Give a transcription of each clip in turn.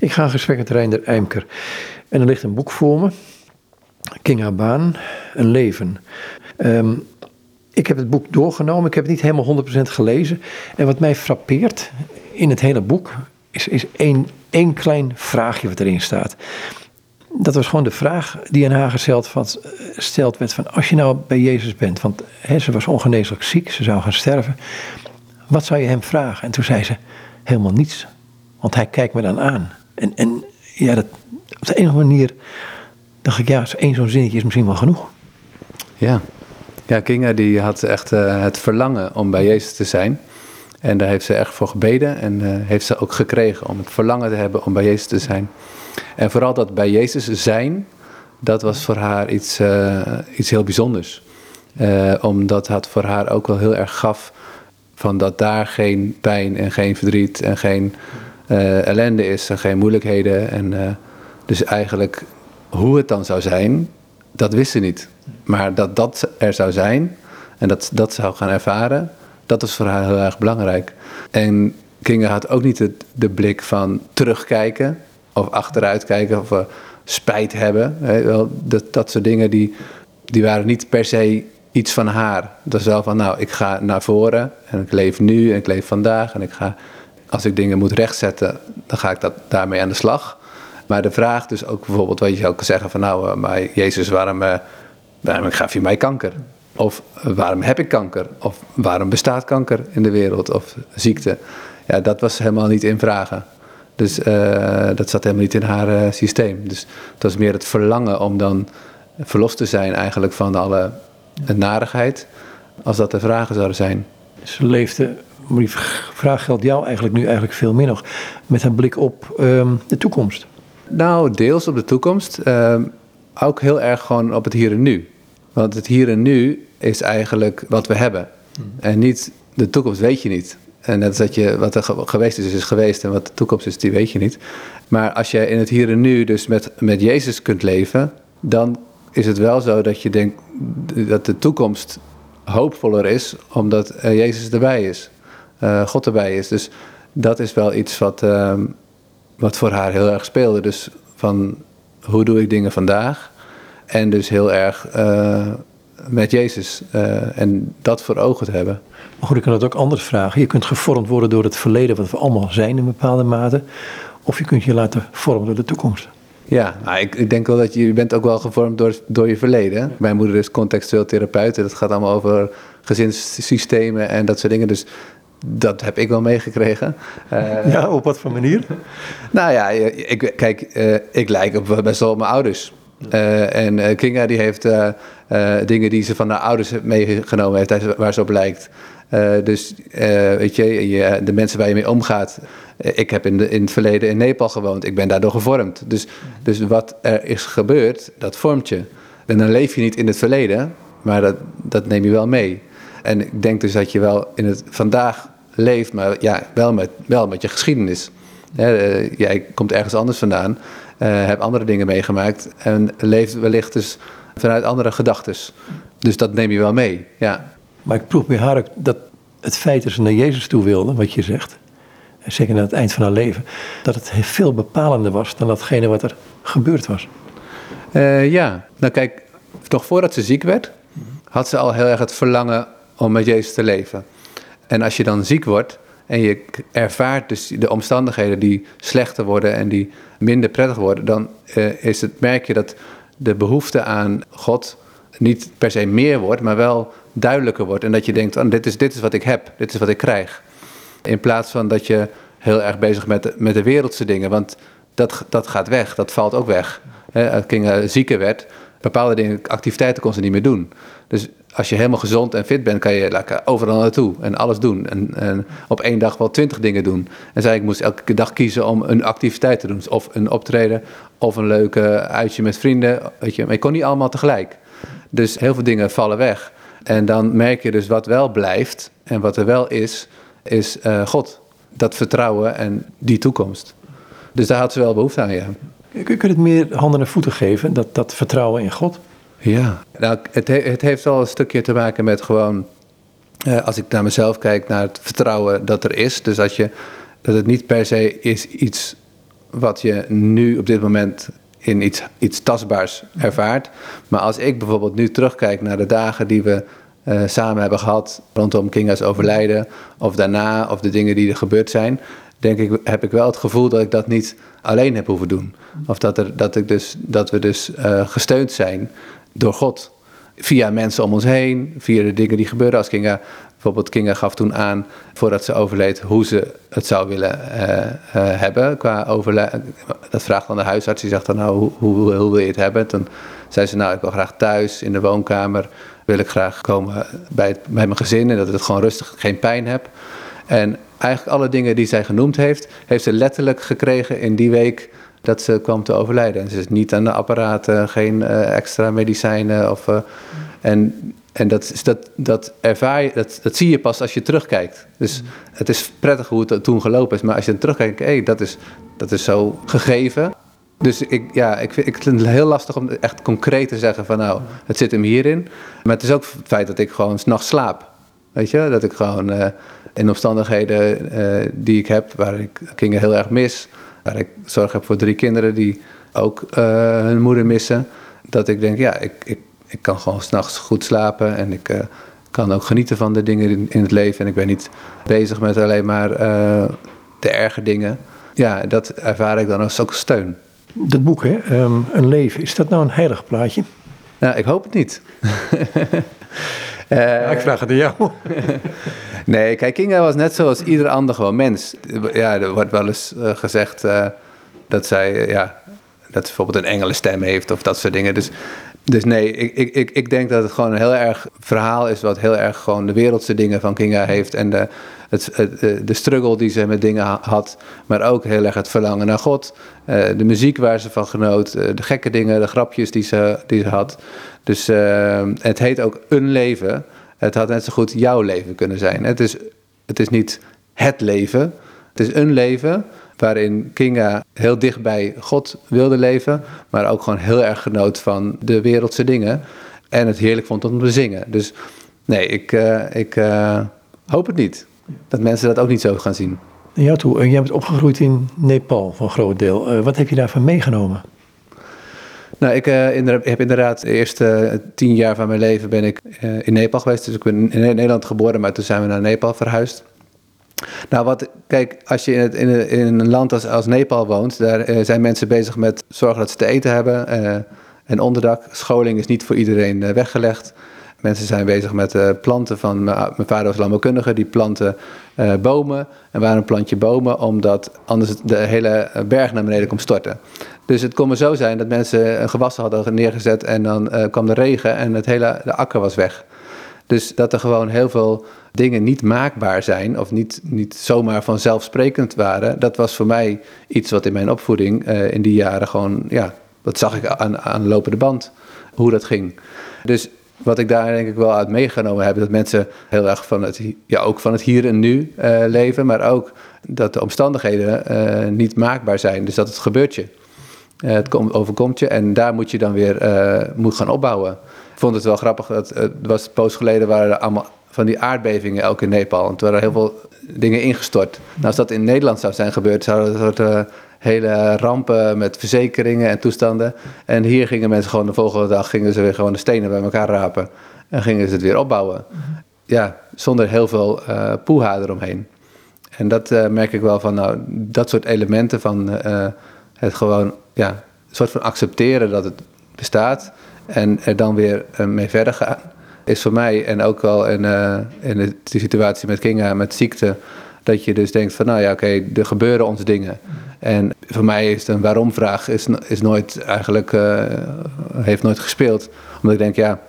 Ik ga in gesprek met Reinder Eimker. En er ligt een boek voor me. King Baan, Een leven. Ehm, ik heb het boek doorgenomen. Ik heb het niet helemaal 100% gelezen. En wat mij frappeert in het hele boek is, is één, één klein vraagje wat erin staat. Dat was gewoon de vraag die aan haar gesteld, stelt werd van als je nou bij Jezus bent, want ze was ongeneeslijk ziek, ze zou gaan sterven. Wat zou je hem vragen? En toen zei ze helemaal niets, want hij kijkt me dan aan. En, en ja, dat, op de ene manier dacht ik, ja, één zo'n zinnetje is misschien wel genoeg. Ja, ja Kinga die had echt uh, het verlangen om bij Jezus te zijn. En daar heeft ze echt voor gebeden en uh, heeft ze ook gekregen om het verlangen te hebben om bij Jezus te zijn. En vooral dat bij Jezus zijn, dat was voor haar iets, uh, iets heel bijzonders. omdat het voor haar ook wel heel erg gaf van dat daar geen pijn en geen verdriet en geen ellende is en geen moeilijkheden. En, uh, dus eigenlijk hoe het dan zou zijn, dat wist ze niet. Maar dat dat er zou zijn en dat dat zou gaan ervaren, dat was voor haar heel erg belangrijk. En Kinga had ook niet de, blik van terugkijken of achteruitkijken of uh, spijt hebben. Wel, dat, dat soort dingen die, die waren niet per se iets van haar. Dat was wel van, nou, ik ga naar voren en ik leef nu en ik leef vandaag en ik ga als ik dingen moet rechtzetten, dan ga ik dat daarmee aan de slag. Maar de vraag dus ook bijvoorbeeld, wat je ook kan zeggen van nou, uh, maar Jezus, waarom, uh, waarom gaf je mij kanker? Of uh, waarom heb ik kanker? Of waarom bestaat kanker in de wereld? Of ziekte? Ja, dat was helemaal niet in vragen. Dus dat zat helemaal niet in haar systeem. Dus het was meer het verlangen om dan verlost te zijn eigenlijk van alle narigheid, als dat de vragen zouden zijn. Ze leefde maar die vraag geldt jou eigenlijk nu eigenlijk veel meer nog. Met een blik op ehm, de toekomst. Nou, deels op de toekomst. Ehm, ook heel erg gewoon op het hier en nu. Want het hier en nu is eigenlijk wat we hebben. Hmm. En niet de toekomst weet je niet. En net als dat je wat er geweest is, is geweest. En wat de toekomst is, die weet je niet. Maar als je in het hier en nu dus met, met Jezus kunt leven, dan is het wel zo dat je denkt dat de toekomst hoopvoller is, omdat Jezus erbij is uh, God erbij is. Dus dat is wel iets wat, uh, wat voor haar heel erg speelde. Dus van hoe doe ik dingen vandaag? En dus heel erg uh, met Jezus. Uh, en dat voor ogen te hebben. Maar goed, ik kan het ook anders vragen. Je kunt gevormd worden door het verleden, wat we allemaal zijn in bepaalde mate. Of je kunt je laten vormen door de toekomst. Ja, nou, ik, ik, denk wel dat je, je bent ook wel gevormd door, door je verleden. Mijn moeder is contextueel therapeut. Dat gaat allemaal over gezinssystemen en dat soort dingen. Dus dat heb ik wel meegekregen. Uh, ja, op wat voor manier? nou ja, ik, kijk, uh, ik lijk op best wel op mijn ouders. Uh, en Kinga die heeft dingen die ze van haar ouders meegenomen heeft, waar ze op lijkt. dus weet je, je, de mensen waar je mee omgaat. ik heb in, de, in het verleden in Nepal gewoond. Ik ben daardoor gevormd. Dus, dus wat er is gebeurd, dat vormt je. En dan leef je niet in het verleden, maar dat, dat neem je wel mee. En ik denk dus dat je wel in het vandaag leeft, maar ja, wel met, wel met je geschiedenis. Uh, jij komt ergens anders vandaan, uh, hebt andere dingen meegemaakt en leeft wellicht dus vanuit andere gedachten. Dus dat neem je wel mee, ja. Maar ik proef bij haar dat het feit dat ze naar Jezus toe wilde, wat je zegt, zeker aan het eind van haar leven, dat het veel bepalender was dan datgene wat er gebeurd was. Uh, ja, nou kijk, toch voordat ze ziek werd, had ze al heel erg het verlangen om met Jezus te leven. En als je dan ziek wordt en je ervaart dus de omstandigheden die slechter worden en die minder prettig worden, dan uh, is het, merk je dat de behoefte aan God niet per se meer wordt, maar wel duidelijker wordt. En dat je denkt, oh, dit, is, dit is wat ik heb, dit is wat ik krijg. In plaats van dat je heel erg bezig bent met de wereldse dingen, want dat, dat gaat weg, dat valt ook weg. Als Kinga zieker werd, bepaalde dingen, activiteiten kon ze niet meer doen. Dus als je helemaal gezond en fit bent, kan je lekker overal naartoe en alles doen. En, op één dag wel twintig dingen doen. En zei ik moest elke dag kiezen om een activiteit te doen. Of een optreden, of een leuke uitje met vrienden. Weet je, maar je kon niet allemaal tegelijk. Dus heel veel dingen vallen weg. En dan merk je dus wat wel blijft en wat er wel is, is uh, God. Dat vertrouwen en die toekomst. Dus daar had ze wel behoefte aan, ja. Kun je het meer handen en voeten geven, dat, dat vertrouwen in God? Ja, nou, het, het heeft wel een stukje te maken met gewoon, eh, als ik naar mezelf kijk, naar het vertrouwen dat er is. Dus dat, je, dat het niet per se is iets wat je nu op dit moment in iets, iets tastbaars ervaart. Maar als ik bijvoorbeeld nu terugkijk naar de dagen die we uh, samen hebben gehad rondom Kinga's overlijden, of daarna, of de dingen die er gebeurd zijn, denk ik, heb ik wel het gevoel dat ik dat niet alleen heb hoeven doen. Of dat, er, dat, ik dus, dat we dus uh, gesteund zijn door God. Via mensen om ons heen, via de dingen die gebeuren. Als Kinga, bijvoorbeeld Kinga gaf toen aan, voordat ze overleed, hoe ze het zou willen uh, uh, hebben. Qua overlijden. Dat vraagt dan de huisarts, die zegt dan nou, hoe, hoe, wil je het hebben? Toen zei ze nou, ik wil graag thuis, in de woonkamer, wil ik graag komen bij, bij mijn gezin. En dat ik het gewoon rustig, geen pijn heb. En eigenlijk alle dingen die zij genoemd heeft, heeft ze letterlijk gekregen in die week dat ze kwam te overlijden. En ze is niet aan de apparaten, geen uh, extra medicijnen. Of, uh, en en dat, dat, dat ervaar je, dat, dat zie je pas als je terugkijkt. Dus het is prettig hoe het toen gelopen is. Maar als je terugkijkt, hé, hey, dat, is, dat is zo gegeven. Dus ik, ja, ik, vind, ik vind het heel lastig om echt concreet te zeggen van nou, het zit hem hierin. Maar het is ook het feit dat ik gewoon s'nachts slaap. Weet je, dat ik gewoon uh, in omstandigheden uh, die ik heb, waar ik kinderen heel erg mis, waar ik zorg heb voor drie kinderen die ook uh, hun moeder missen, dat ik denk, ja, ik, ik, ik kan gewoon s'nachts goed slapen en ik kan ook genieten van de dingen in, in, het leven. En ik ben niet bezig met alleen maar de erge dingen. Ja, dat ervaar ik dan als ook steun. Dat boek, hè, um, Een leven, is dat nou een heilig plaatje? Nou, ik hoop het niet. Ja, ik vraag het aan jou. nee, kijk, Kinga was net zoals ieder ander gewoon mens. Ja, er wordt wel eens uh, gezegd uh, dat zij, ja, dat ze bijvoorbeeld een engelenstem heeft of dat soort dingen. Dus, dus nee, ik, ik, ik denk dat het gewoon een heel erg verhaal is wat heel erg gewoon de wereldse dingen van Kinga heeft. En de, het, het, de struggle die ze met dingen had, maar ook heel erg het verlangen naar God. de muziek waar ze van genoot, de gekke dingen, de grapjes die ze, die ze had. Dus het heet ook een leven. Het had net zo goed jouw leven kunnen zijn. Het is, het is niet het leven. Het is een leven waarin Kinga heel dicht bij God wilde leven, maar ook gewoon heel erg genoot van de wereldse dingen en het heerlijk vond om te zingen. Dus nee, ik, uh, ik uh, hoop het niet. Dat mensen dat ook niet zo gaan zien. En jou toe, jij bent opgegroeid in Nepal voor een groot deel. wat heb je daarvan meegenomen? Nou, ik uh, heb inderdaad de eerste tien jaar van mijn leven ben ik uh, in Nepal geweest. Dus ik ben in Nederland geboren, maar toen zijn we naar Nepal verhuisd. Nou, wat, kijk, als je in, het, in, in een land als, als, Nepal woont, daar uh, zijn mensen bezig met zorgen dat ze te eten hebben en onderdak. Scholing is niet voor iedereen weggelegd. Mensen zijn bezig met planten van. Mijn vader was landbouwkundige, die planten bomen. En waarom plant je bomen? Omdat anders de hele berg naar beneden komt storten. Dus het kon maar zo zijn dat mensen een gewas hadden neergezet en dan kwam de regen en het hele, de akker was weg. Dus dat er gewoon heel veel dingen niet maakbaar zijn of niet, niet zomaar vanzelfsprekend waren, dat was voor mij iets wat in mijn opvoeding uh, in die jaren gewoon, ja, dat zag ik aan, aan de lopende band, hoe dat ging. Dus wat ik daar denk ik wel uit meegenomen heb, dat mensen heel erg van het, ja, ook van het hier en nu uh, leven, maar ook dat de omstandigheden uh, niet maakbaar zijn. Dus dat het gebeurt je. Uh, het kom, overkomt je en daar moet je dan weer moet gaan opbouwen. Ik vond het wel grappig, dat, het was een poos geleden waren er allemaal van die aardbevingen elke in Nepal. En toen waren er heel veel dingen ingestort. Nou, als dat in Nederland zou zijn gebeurd, zouden er soort hele rampen met verzekeringen en toestanden. En hier gingen mensen gewoon de volgende dag gingen ze weer gewoon de stenen bij elkaar rapen. En gingen ze het weer opbouwen. Ja, zonder heel veel uh, poeha eromheen. En dat uh, merk ik wel van, nou, dat soort elementen van uh, het gewoon, ja, een soort van accepteren dat het bestaat. En er dan weer mee verder gaan. Is voor mij en ook wel in, in de, situatie met Kinga, met ziekte. Dat je dus denkt van, nou ja, oké, er gebeuren ons dingen. En voor mij is een waarom-vraag is, is nooit eigenlijk, uh, heeft nooit gespeeld. Omdat ik denk, ja,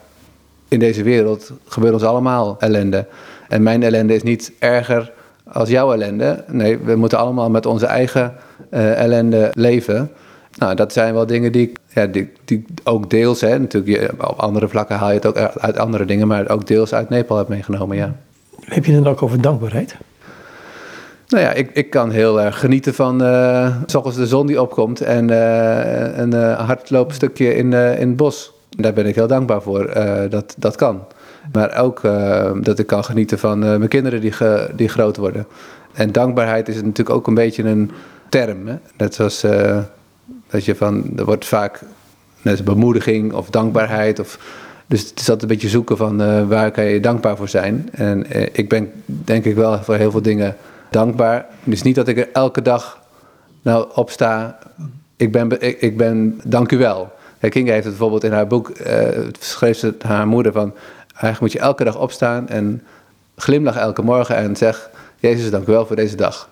in deze wereld gebeurt ons allemaal ellende. En mijn ellende is niet erger als jouw ellende. Nee, we moeten allemaal met onze eigen ellende leven. Nou, dat zijn wel dingen die, ja, die, die ook deels, hè, natuurlijk op andere vlakken haal je het ook uit andere dingen, maar ook deels uit Nepal heb meegenomen, ja. Heb je het dan ook over dankbaarheid? Nou ja, ik, ik kan heel erg genieten van uh, s de zon die opkomt en uh, een uh, hardloopstukje in, in het bos. Daar ben ik heel dankbaar voor, dat dat kan. Maar ook dat ik kan genieten van mijn kinderen die, ge, die groot worden. En dankbaarheid is natuurlijk ook een beetje een, term. Hè? Net zoals dat je van, er wordt vaak net bemoediging of dankbaarheid. Of, dus het is altijd een beetje zoeken van uh, waar kan je dankbaar voor zijn. En uh, ik ben denk ik wel voor heel veel dingen dankbaar. Dus niet dat ik er elke dag nou opsta. Ik ben, ik, ik ben dank u wel. Kinga heeft het bijvoorbeeld in haar boek, schreef ze haar moeder van... Eigenlijk moet je elke dag opstaan en glimlach elke morgen en zeg... Jezus, dank u wel voor deze dag.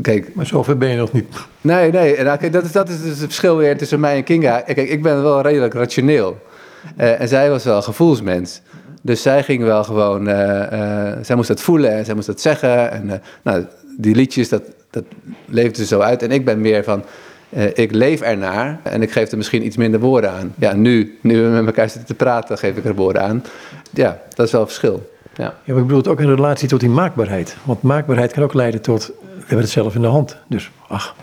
Kijk, maar zover ben je nog niet. Nee, nee. Nou, kijk, dat, is, dat is dus het verschil weer tussen mij en Kinga. Kijk, ik ben wel redelijk rationeel. Uh, en zij was wel gevoelsmens. Dus zij ging wel gewoon... Uh, uh, zij moest dat voelen en zij moest dat zeggen. En nou, die liedjes, dat, dat leefde zo uit. En ik ben meer van... ik leef ernaar en ik geef er misschien iets minder woorden aan. Ja, nu, nu we met elkaar zitten te praten, geef ik er woorden aan. Ja, dat is wel een verschil. Ja. ja, maar ik bedoel het ook in relatie tot die maakbaarheid. Want maakbaarheid kan ook leiden tot, we hebben het zelf in de hand. Dus, ach.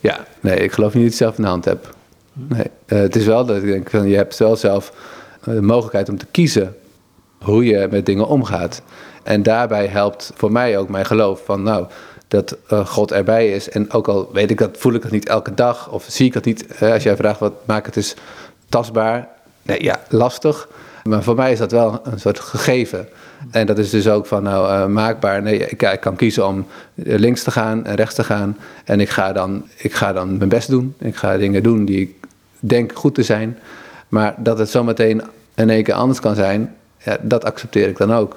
Ja, nee, ik geloof niet dat je het zelf in de hand hebt. Nee, uh, het is wel dat ik denk van, je hebt wel zelf de mogelijkheid om te kiezen hoe je met dingen omgaat. En daarbij helpt voor mij ook mijn geloof van, nou, dat uh, God erbij is. En ook al weet ik dat, voel ik dat niet elke dag, of zie ik dat niet. Uh, als jij vraagt, wat maakt het dus tastbaar? Nee, ja, lastig. Maar voor mij is dat wel een soort gegeven. En dat is dus ook van nou uh, maakbaar. Nee, ik, ik, kan kiezen om links te gaan en rechts te gaan. En ik ga, dan, ik ga dan mijn best doen. Ik ga dingen doen die ik denk goed te zijn. Maar dat het zometeen in één keer anders kan zijn, dat accepteer ik dan ook.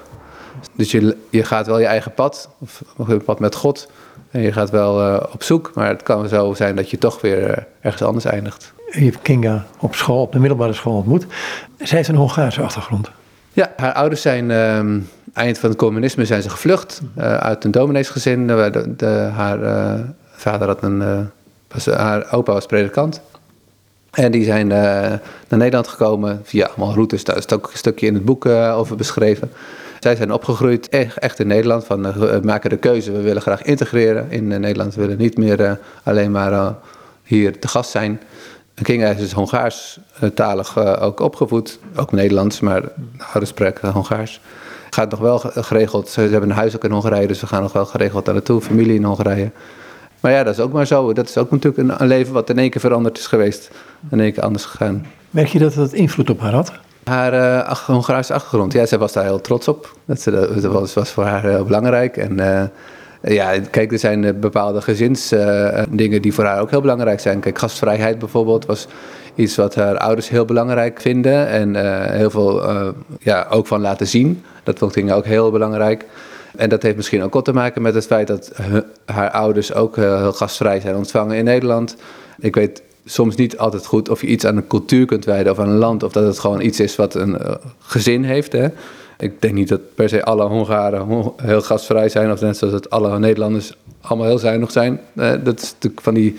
Dus je, je gaat wel je eigen pad, of, een pad met God. En je gaat wel op zoek, maar het kan zo zijn dat je toch weer ergens anders eindigt. Je hebt Kinga op school, op de middelbare school ontmoet. Zij heeft een Hongaarse achtergrond. Ja, haar ouders zijn uh, eind van het communisme zijn ze gevlucht uh, uit een domineesgezin. De, de, haar uh, vader had een, was, haar opa was predikant. En die zijn naar Nederland gekomen via allemaal routes. Daar is ook een stukje in het boek over beschreven. Zij zijn opgegroeid echt, echt in Nederland. Van, we maken de keuze, we willen graag integreren in Nederland. We willen niet meer alleen maar hier te gast zijn. Kinga is dus Hongaars-talig uh, ook opgevoed. Ook Nederlands, maar ouders spreken Hongaars. Gaat nog wel geregeld. Ze hebben een huis ook in Hongarije, dus we gaan nog wel geregeld daar naartoe. Familie in Hongarije. Maar ja, dat is ook maar zo. Dat is ook natuurlijk een, een leven wat in één keer veranderd is geweest. In één keer anders gegaan. Merk je dat dat invloed op haar had? Haar uh, Hongaarse achtergrond. Ja, zij was daar heel trots op. Dat, ze, dat was, was voor haar heel belangrijk. En uh, ja, kijk, er zijn eh, bepaalde gezinsdingen uh, die voor haar ook heel belangrijk zijn. Kijk, gastvrijheid bijvoorbeeld was iets wat haar ouders heel belangrijk vinden. En heel veel ja, ook van laten zien. Dat vond ik ook heel belangrijk. En dat heeft misschien ook wat te maken met het feit dat haar ouders ook heel gastvrij zijn ontvangen in Nederland. Ik weet soms niet altijd goed of je iets aan een cultuur kunt wijden of aan een land. Of dat het gewoon iets is wat een gezin heeft. Hè. Ik denk niet dat per se alle Hongaren heel gastvrij zijn, of net zoals dat alle Nederlanders allemaal heel zuinig zijn. Uh, dat is natuurlijk van die.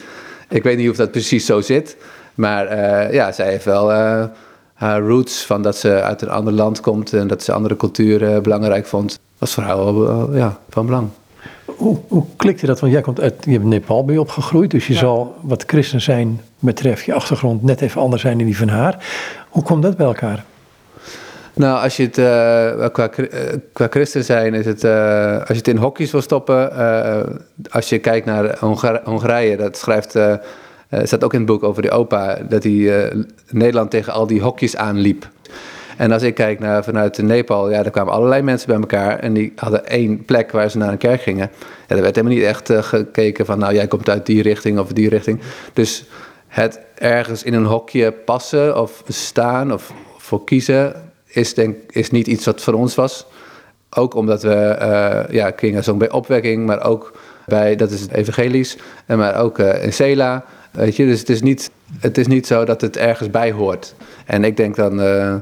Ik weet niet of dat precies zo zit. Maar uh, ja, zij heeft wel uh, haar roots van dat ze uit een ander land komt en dat ze andere culturen belangrijk vond. was voor haar wel ja, van belang. Hoe, hoe klikte dat? Want jij komt uit je hebt Nepal bij opgegroeid, dus je ja. zal wat christen zijn betreft je achtergrond net even anders zijn dan die van haar. Hoe komt dat bij elkaar? Nou, als je het uh, qua, uh, qua christen zijn, is het, uh, als je het in hokjes wil stoppen, als je kijkt naar Hongar Hongarije, dat schrijft, staat ook in het boek over die opa, dat hij Nederland tegen al die hokjes aanliep. En als ik kijk naar, vanuit Nepal, ja, daar kwamen allerlei mensen bij elkaar en die hadden één plek waar ze naar een kerk gingen. Ja, er werd helemaal niet echt gekeken van, nou, jij komt uit die richting of die richting. Dus het ergens in een hokje passen of staan of voor kiezen, is, denk, is niet iets wat voor ons was. Ook omdat we, uh, ja, zong bij opwekking, maar ook bij, dat is het evangelisch, en maar ook uh, in Sela. Weet je, dus het is, niet, het is niet zo dat het ergens bij hoort. En ik denk dan, uh,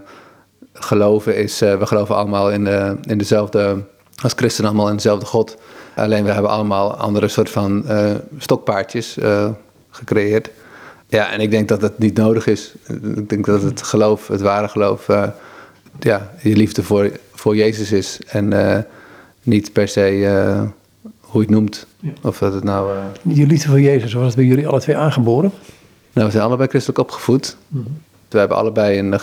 geloven is, we geloven allemaal in, de, in dezelfde, als christenen allemaal in dezelfde God. Alleen we hebben allemaal andere soort van stokpaardjes gecreëerd. Ja, en ik denk dat het niet nodig is. Ik denk dat het geloof, het ware geloof ja, je liefde voor, voor Jezus is. En uh, niet per se uh, hoe je het noemt. Ja. Of dat het nou... Uh... Je liefde voor Jezus, was het bij jullie alle twee aangeboren? Nou, we zijn allebei christelijk opgevoed. Mm -hmm. We hebben allebei een,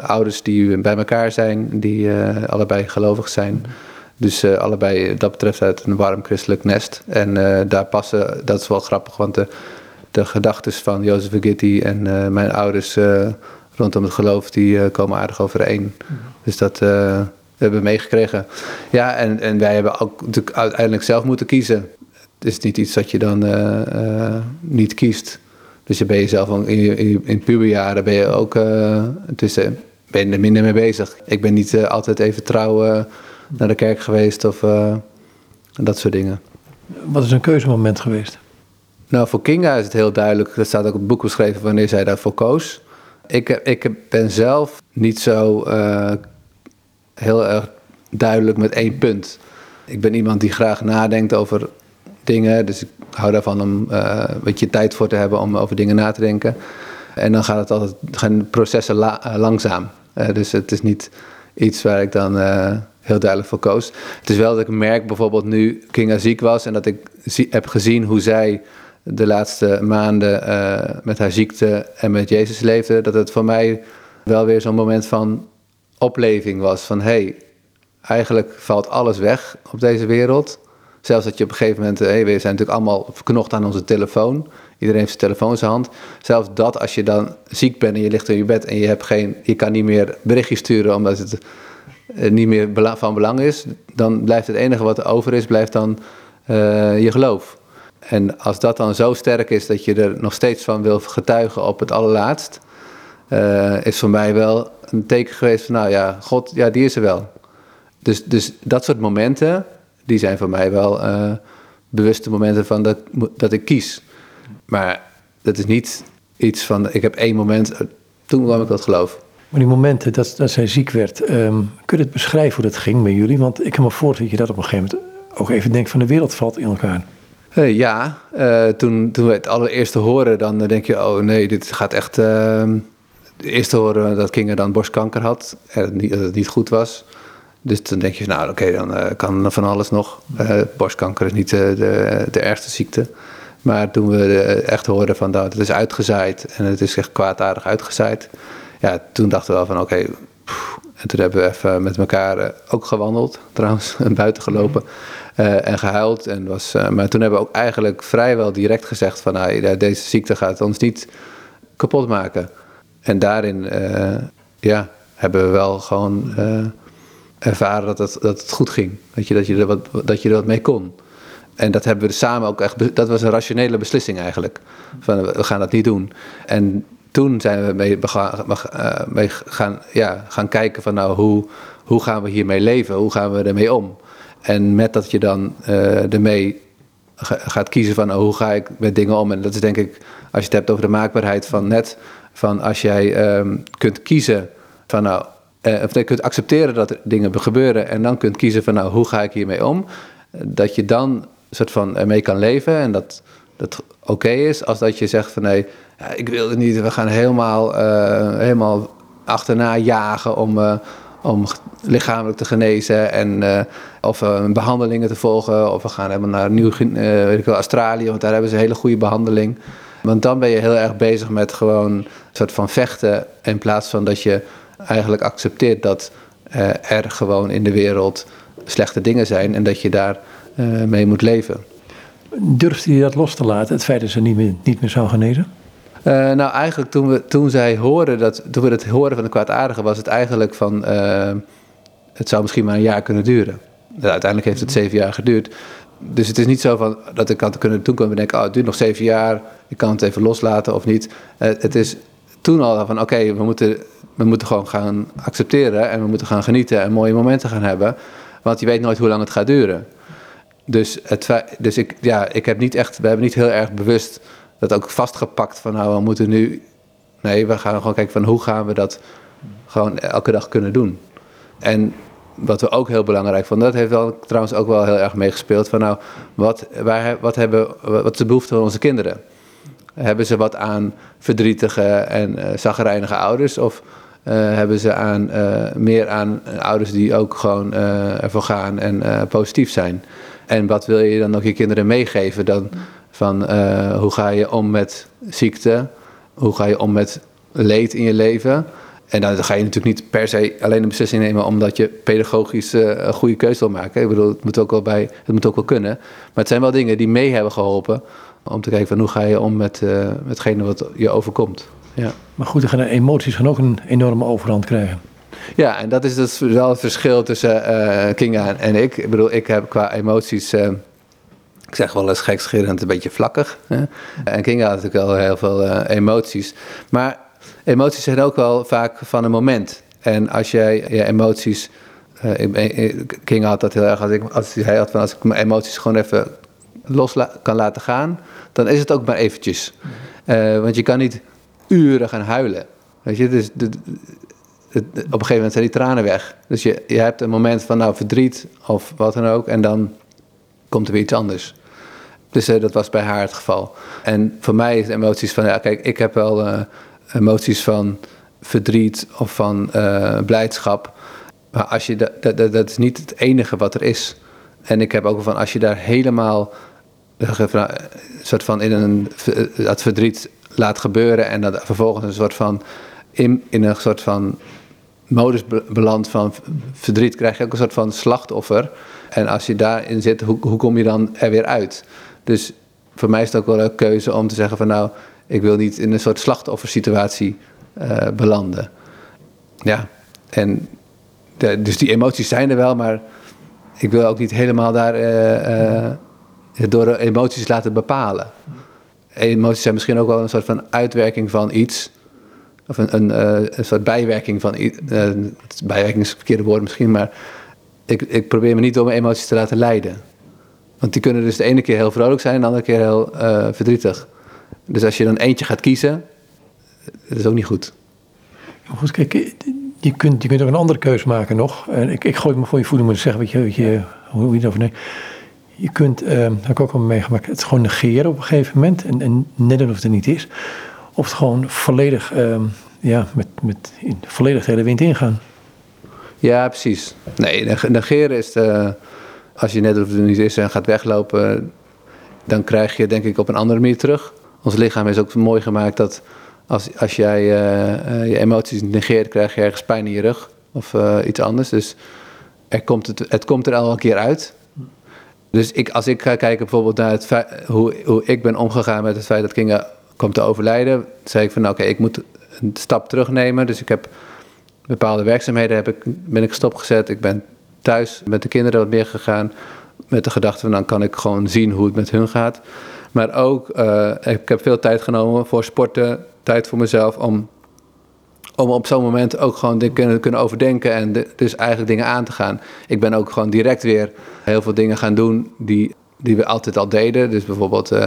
ouders die bij elkaar zijn, die allebei gelovig zijn. Mm -hmm. Dus allebei dat betreft uit een warm christelijk nest. En daar passen, dat is wel grappig, want de, de gedachten van Jozef Gitti en mijn ouders rondom het geloof, die komen aardig overeen. Dus dat hebben we meegekregen. Ja, en, en wij hebben ook natuurlijk uiteindelijk zelf moeten kiezen. Het is niet iets dat je dan niet kiest. Dus je ben je zelf in, in, in puberjaren ben je ook uh, tussen, ben je er minder mee bezig. Ik ben niet uh, altijd even trouw uh, naar de kerk geweest of dat soort dingen. Wat is een keuzemoment geweest? Nou, voor Kinga is het heel duidelijk. Dat staat ook op het boek beschreven wanneer zij daarvoor koos. Ik, ik ben zelf niet zo heel erg duidelijk met één punt. Ik ben iemand die graag nadenkt over dingen. Dus ik hou daarvan om een beetje tijd voor te hebben om over dingen na te denken. En dan gaat het altijd, gaan processen uh, langzaam. Dus het is niet iets waar ik dan heel duidelijk voor koos. Het is wel dat ik merk bijvoorbeeld nu Kinga ziek was en dat ik heb gezien hoe zij de laatste maanden met haar ziekte en met Jezus leefde. Dat het voor mij wel weer zo'n moment van opleving was. Van hey, eigenlijk valt alles weg op deze wereld. Zelfs dat je op een gegeven moment, hey, we zijn natuurlijk allemaal verknocht aan onze telefoon. Iedereen heeft zijn telefoon in zijn hand. Zelfs dat als je dan ziek bent en je ligt in je bed en je, hebt geen, je kan niet meer berichtjes sturen omdat het eh, niet meer van belang is, dan blijft het enige wat er over is, blijft dan je geloof. En als dat dan zo sterk is dat je er nog steeds van wil getuigen op het allerlaatst, uh, is voor mij wel een teken geweest van, nou ja, God, ja, die is er wel. Dus, dus dat soort momenten, die zijn voor mij wel uh, bewuste momenten van dat, dat ik kies. Maar dat is niet iets van, ik heb één moment, eh, toen kwam ik dat geloof. Maar die momenten dat, dat zij ziek werd, um, kun je het beschrijven hoe dat ging met jullie? Want ik kan me voorstellen dat je dat op een gegeven moment ook even denkt van de wereld valt in elkaar. Uh, ja, uh, toen, toen we het allereerste horen, dan denk je, oh nee, dit gaat echt... Het eerste horen dat Kinga dan borstkanker had, en dat het niet goed was. Dus dan denk je, nou oké, dan kan van alles nog. Borstkanker is niet de, de, ergste ziekte. Maar toen we echt hoorden van dat nou, het is uitgezaaid en het is echt kwaadaardig uitgezaaid. Ja, toen dachten we wel van oké. en toen hebben we even met elkaar ook gewandeld, trouwens, en buiten gelopen. En gehuild. En was, maar toen hebben we ook eigenlijk vrijwel direct gezegd van nou, deze ziekte gaat ons niet kapot maken. En daarin ja, hebben we wel gewoon ervaren dat het, dat het goed ging. Dat je, dat, je er wat, dat je er wat mee kon. En dat hebben we samen ook echt. Dat was een rationele beslissing eigenlijk. Van we gaan dat niet doen. En toen zijn we mee gaan, ja, gaan kijken van nou hoe, hoe gaan we hiermee leven? Hoe gaan we ermee om? En met dat je dan uh, ermee gaat kiezen van oh, hoe ga ik met dingen om? En dat is denk ik, als je het hebt over de maakbaarheid van net, van als jij um, kunt kiezen van nou uh, of je kunt accepteren dat er dingen gebeuren en dan kunt kiezen van nou, hoe ga ik hiermee om? Dat je dan soort van ermee kan leven en dat dat oké is, als dat je zegt van nee, ik wil het niet, we gaan helemaal, uh, helemaal achterna jagen om, om lichamelijk te genezen en uh, of behandelingen te volgen, of we gaan helemaal naar Nieuw, wel, Australië, want daar hebben ze een hele goede behandeling. Want dan ben je heel erg bezig met gewoon een soort van vechten in plaats van dat je eigenlijk accepteert dat uh, er gewoon in de wereld slechte dingen zijn en dat je daar uh, mee moet leven. Durfde je dat los te laten, het feit dat ze niet meer, niet meer zou genezen? Uh, nou, eigenlijk toen we, toen zij hoorden dat, toen we het horen van de kwaadaardige, was het eigenlijk van, het zou misschien maar een jaar kunnen duren. Uiteindelijk heeft het zeven jaar geduurd. Dus het is niet zo van dat ik had kunnen toen komen denken, oh, het duurt nog zeven jaar, ik kan het even loslaten of niet. het is toen al van, oké, we moeten we moeten gewoon gaan accepteren en we moeten gaan genieten en mooie momenten gaan hebben. Want je weet nooit hoe lang het gaat duren. Dus, het, dus ik, ja, ik heb niet echt, we hebben niet heel erg bewust dat ook vastgepakt van nou, we moeten nu. Nee, we gaan gewoon kijken van hoe gaan we dat gewoon elke dag kunnen doen. En wat we ook heel belangrijk vonden, dat heeft wel, trouwens ook wel heel erg meegespeeld. Van nou, wat, waar, wat, hebben, wat is de behoefte van onze kinderen? Hebben ze wat aan verdrietige en uh, ouders? Of uh, hebben ze aan, uh, meer aan ouders die ook gewoon ervoor gaan en positief zijn. En wat wil je dan ook je kinderen meegeven dan van hoe ga je om met ziekte, hoe ga je om met leed in je leven En dan ga je natuurlijk niet per se alleen een beslissing nemen omdat je pedagogisch uh, een goede keuze wil maken. Ik bedoel, het moet, ook wel bij, het moet ook wel kunnen. Maar het zijn wel dingen die mee hebben geholpen om te kijken van hoe ga je om met uh, hetgene wat je overkomt. Ja. Maar goed, gaan emoties gaan ook een enorme overhand krijgen. Ja, en dat is dus wel het verschil tussen uh, Kinga en ik. Ik bedoel, ik heb qua emoties ik zeg wel eens gekscherend, een beetje vlakkig. Hè? En Kinga had natuurlijk wel heel veel uh, emoties. Maar emoties zijn ook wel vaak van een moment. En als jij je emoties. Uh, King had dat heel erg. Als, ik, als hij had van als ik mijn emoties gewoon even los kan laten gaan, dan is het ook maar eventjes. Uh, want je kan niet uren gaan huilen. Weet je, dus de, op een gegeven moment zijn die tranen weg. Dus je, je hebt een moment van nou verdriet of wat dan ook, en dan komt er weer iets anders. Dus uh, dat was bij haar het geval. En voor mij is emoties van, ja, kijk, ik heb wel uh, emoties van verdriet of van uh, blijdschap. Maar als je dat, dat, dat, is niet het enige wat er is. En ik heb ook van, als je daar helemaal een soort van in een, dat verdriet laat gebeuren en dat vervolgens een soort van in, in een soort van modus belandt van verdriet, krijg je ook een soort van slachtoffer. En als je daarin zit, hoe, hoe kom je dan er weer uit? Dus voor mij is het ook wel een keuze om te zeggen van nou, ik wil niet in een soort slachtoffersituatie uh, belanden. Ja, en dus die emoties zijn er wel, maar ik wil ook niet helemaal daar uh, uh, door emoties laten bepalen. Emoties zijn misschien ook wel een soort van uitwerking van iets. Of een, een, een soort bijwerking van iets. bijwerking is het verkeerde woord misschien, maar ik, ik probeer me niet door mijn emoties te laten leiden. Want die kunnen dus de ene keer heel vrolijk zijn en de andere keer heel uh, verdrietig. Dus als je dan eentje gaat kiezen, dat is ook niet goed. Goed, kijk, je kunt, je kunt ook een andere keuze maken nog. En ik, ik gooi me voor je voeten, moet zeggen, weet je, weet je hoe je erover denkt. Je kunt, uh, dat heb ik ook al meegemaakt, het gewoon negeren op een gegeven moment. En, en net of het er niet is. Of het gewoon volledig, uh, ja, met, met in, volledig de hele wind ingaan. Ja, precies. Nee, negeren is de, als je net of het niet is en gaat weglopen, dan krijg je denk ik op een andere manier terug. Ons lichaam is ook mooi gemaakt dat als, als jij uh, je emoties negeert, krijg je ergens pijn in je rug of iets anders. Dus er komt het, het komt er al een keer uit. Dus ik, als ik ga kijken bijvoorbeeld naar het hoe, hoe ik ben omgegaan met het feit dat Kinga komt te overlijden, zei ik van oké, ik moet een stap terugnemen. Dus ik heb bepaalde werkzaamheden heb ik, ben ik stopgezet. Ik ben thuis met de kinderen wat meer gegaan. Met de gedachte van dan kan ik gewoon zien hoe het met hun gaat. Maar ook, uh, ik heb veel tijd genomen voor sporten, tijd voor mezelf om, om op zo'n moment ook gewoon te kunnen, kunnen overdenken en dus eigenlijk dingen aan te gaan. Ik ben ook gewoon direct weer heel veel dingen gaan doen die, die we altijd al deden. Dus bijvoorbeeld uh,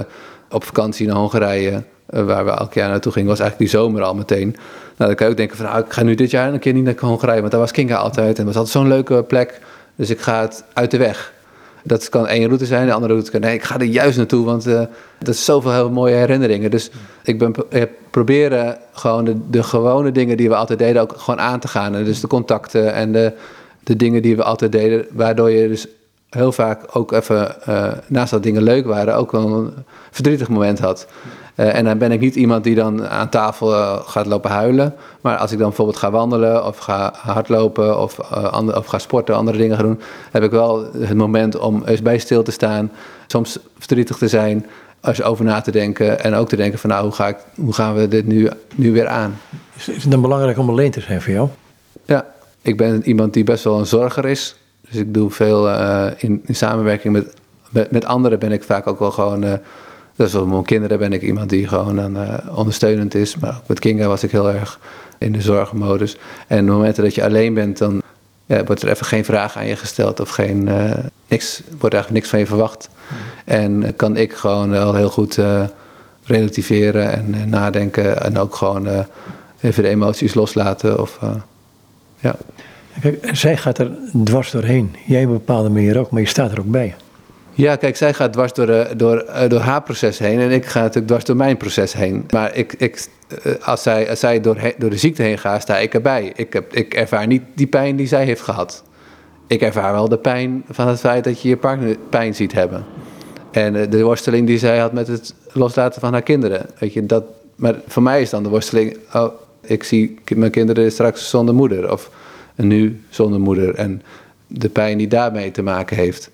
op vakantie naar Hongarije, waar we elk jaar naartoe gingen, was eigenlijk die zomer al meteen. Nou, dan kan je ook denken van, nou, ik ga nu dit jaar een keer niet naar Hongarije, want daar was Kinga altijd. En was altijd zo'n leuke plek. Dus ik ga het uit de weg. Dat kan één route zijn, de andere route kan... Nee, ik ga er juist naartoe, want uh, dat is zoveel heel mooie herinneringen. Dus ik ben ik proberen gewoon de, de, gewone dingen die we altijd deden ook gewoon aan te gaan. En dus de contacten en de, de dingen die we altijd deden, waardoor je dus heel vaak ook even, naast dat dingen leuk waren, ook wel een verdrietig moment had. Uh, en dan ben ik niet iemand die dan aan tafel uh, gaat lopen huilen. Maar als ik dan bijvoorbeeld ga wandelen of ga hardlopen of, ander, of ga sporten, andere dingen gaan doen, heb ik wel het moment om eens bij stil te staan. Soms verdrietig te zijn, als over na te denken. En ook te denken van nou, hoe, ga ik, hoe gaan we dit nu, nu weer aan? Is, het dan belangrijk om alleen te zijn voor jou? Ja, ik ben iemand die best wel een zorger is. Dus ik doe veel uh, in, in, samenwerking met, met, met, anderen ben ik vaak ook wel gewoon... Dus met mijn kinderen ben ik iemand die gewoon uh, ondersteunend is. Maar ook met Kinga was ik heel erg in de zorgmodus. En op de momenten dat je alleen bent, dan ja, wordt er even geen vraag aan je gesteld. Of geen, niks, wordt eigenlijk niks van je verwacht. En kan ik gewoon wel heel goed relativeren en nadenken. En ook gewoon even de emoties loslaten. Of, ja. Kijk, zij gaat er dwars doorheen. Jij op een bepaalde manier ook, maar je staat er ook bij. Ja, kijk, zij gaat dwars door, eh, door, eh, door haar proces heen en ik ga natuurlijk dwars door mijn proces heen. Maar ik, ik, eh, als zij, zij door, door de ziekte heen gaat, sta ik erbij. Ik, heb, ik ervaar niet die pijn die zij heeft gehad. Ik ervaar wel de pijn van het feit dat je je partner pijn ziet hebben. En de worsteling die zij had met het loslaten van haar kinderen. Weet je, dat, maar voor mij is dan de worsteling, oh, Ik zie mijn kinderen straks zonder moeder of nu zonder moeder en de pijn die daarmee te maken heeft.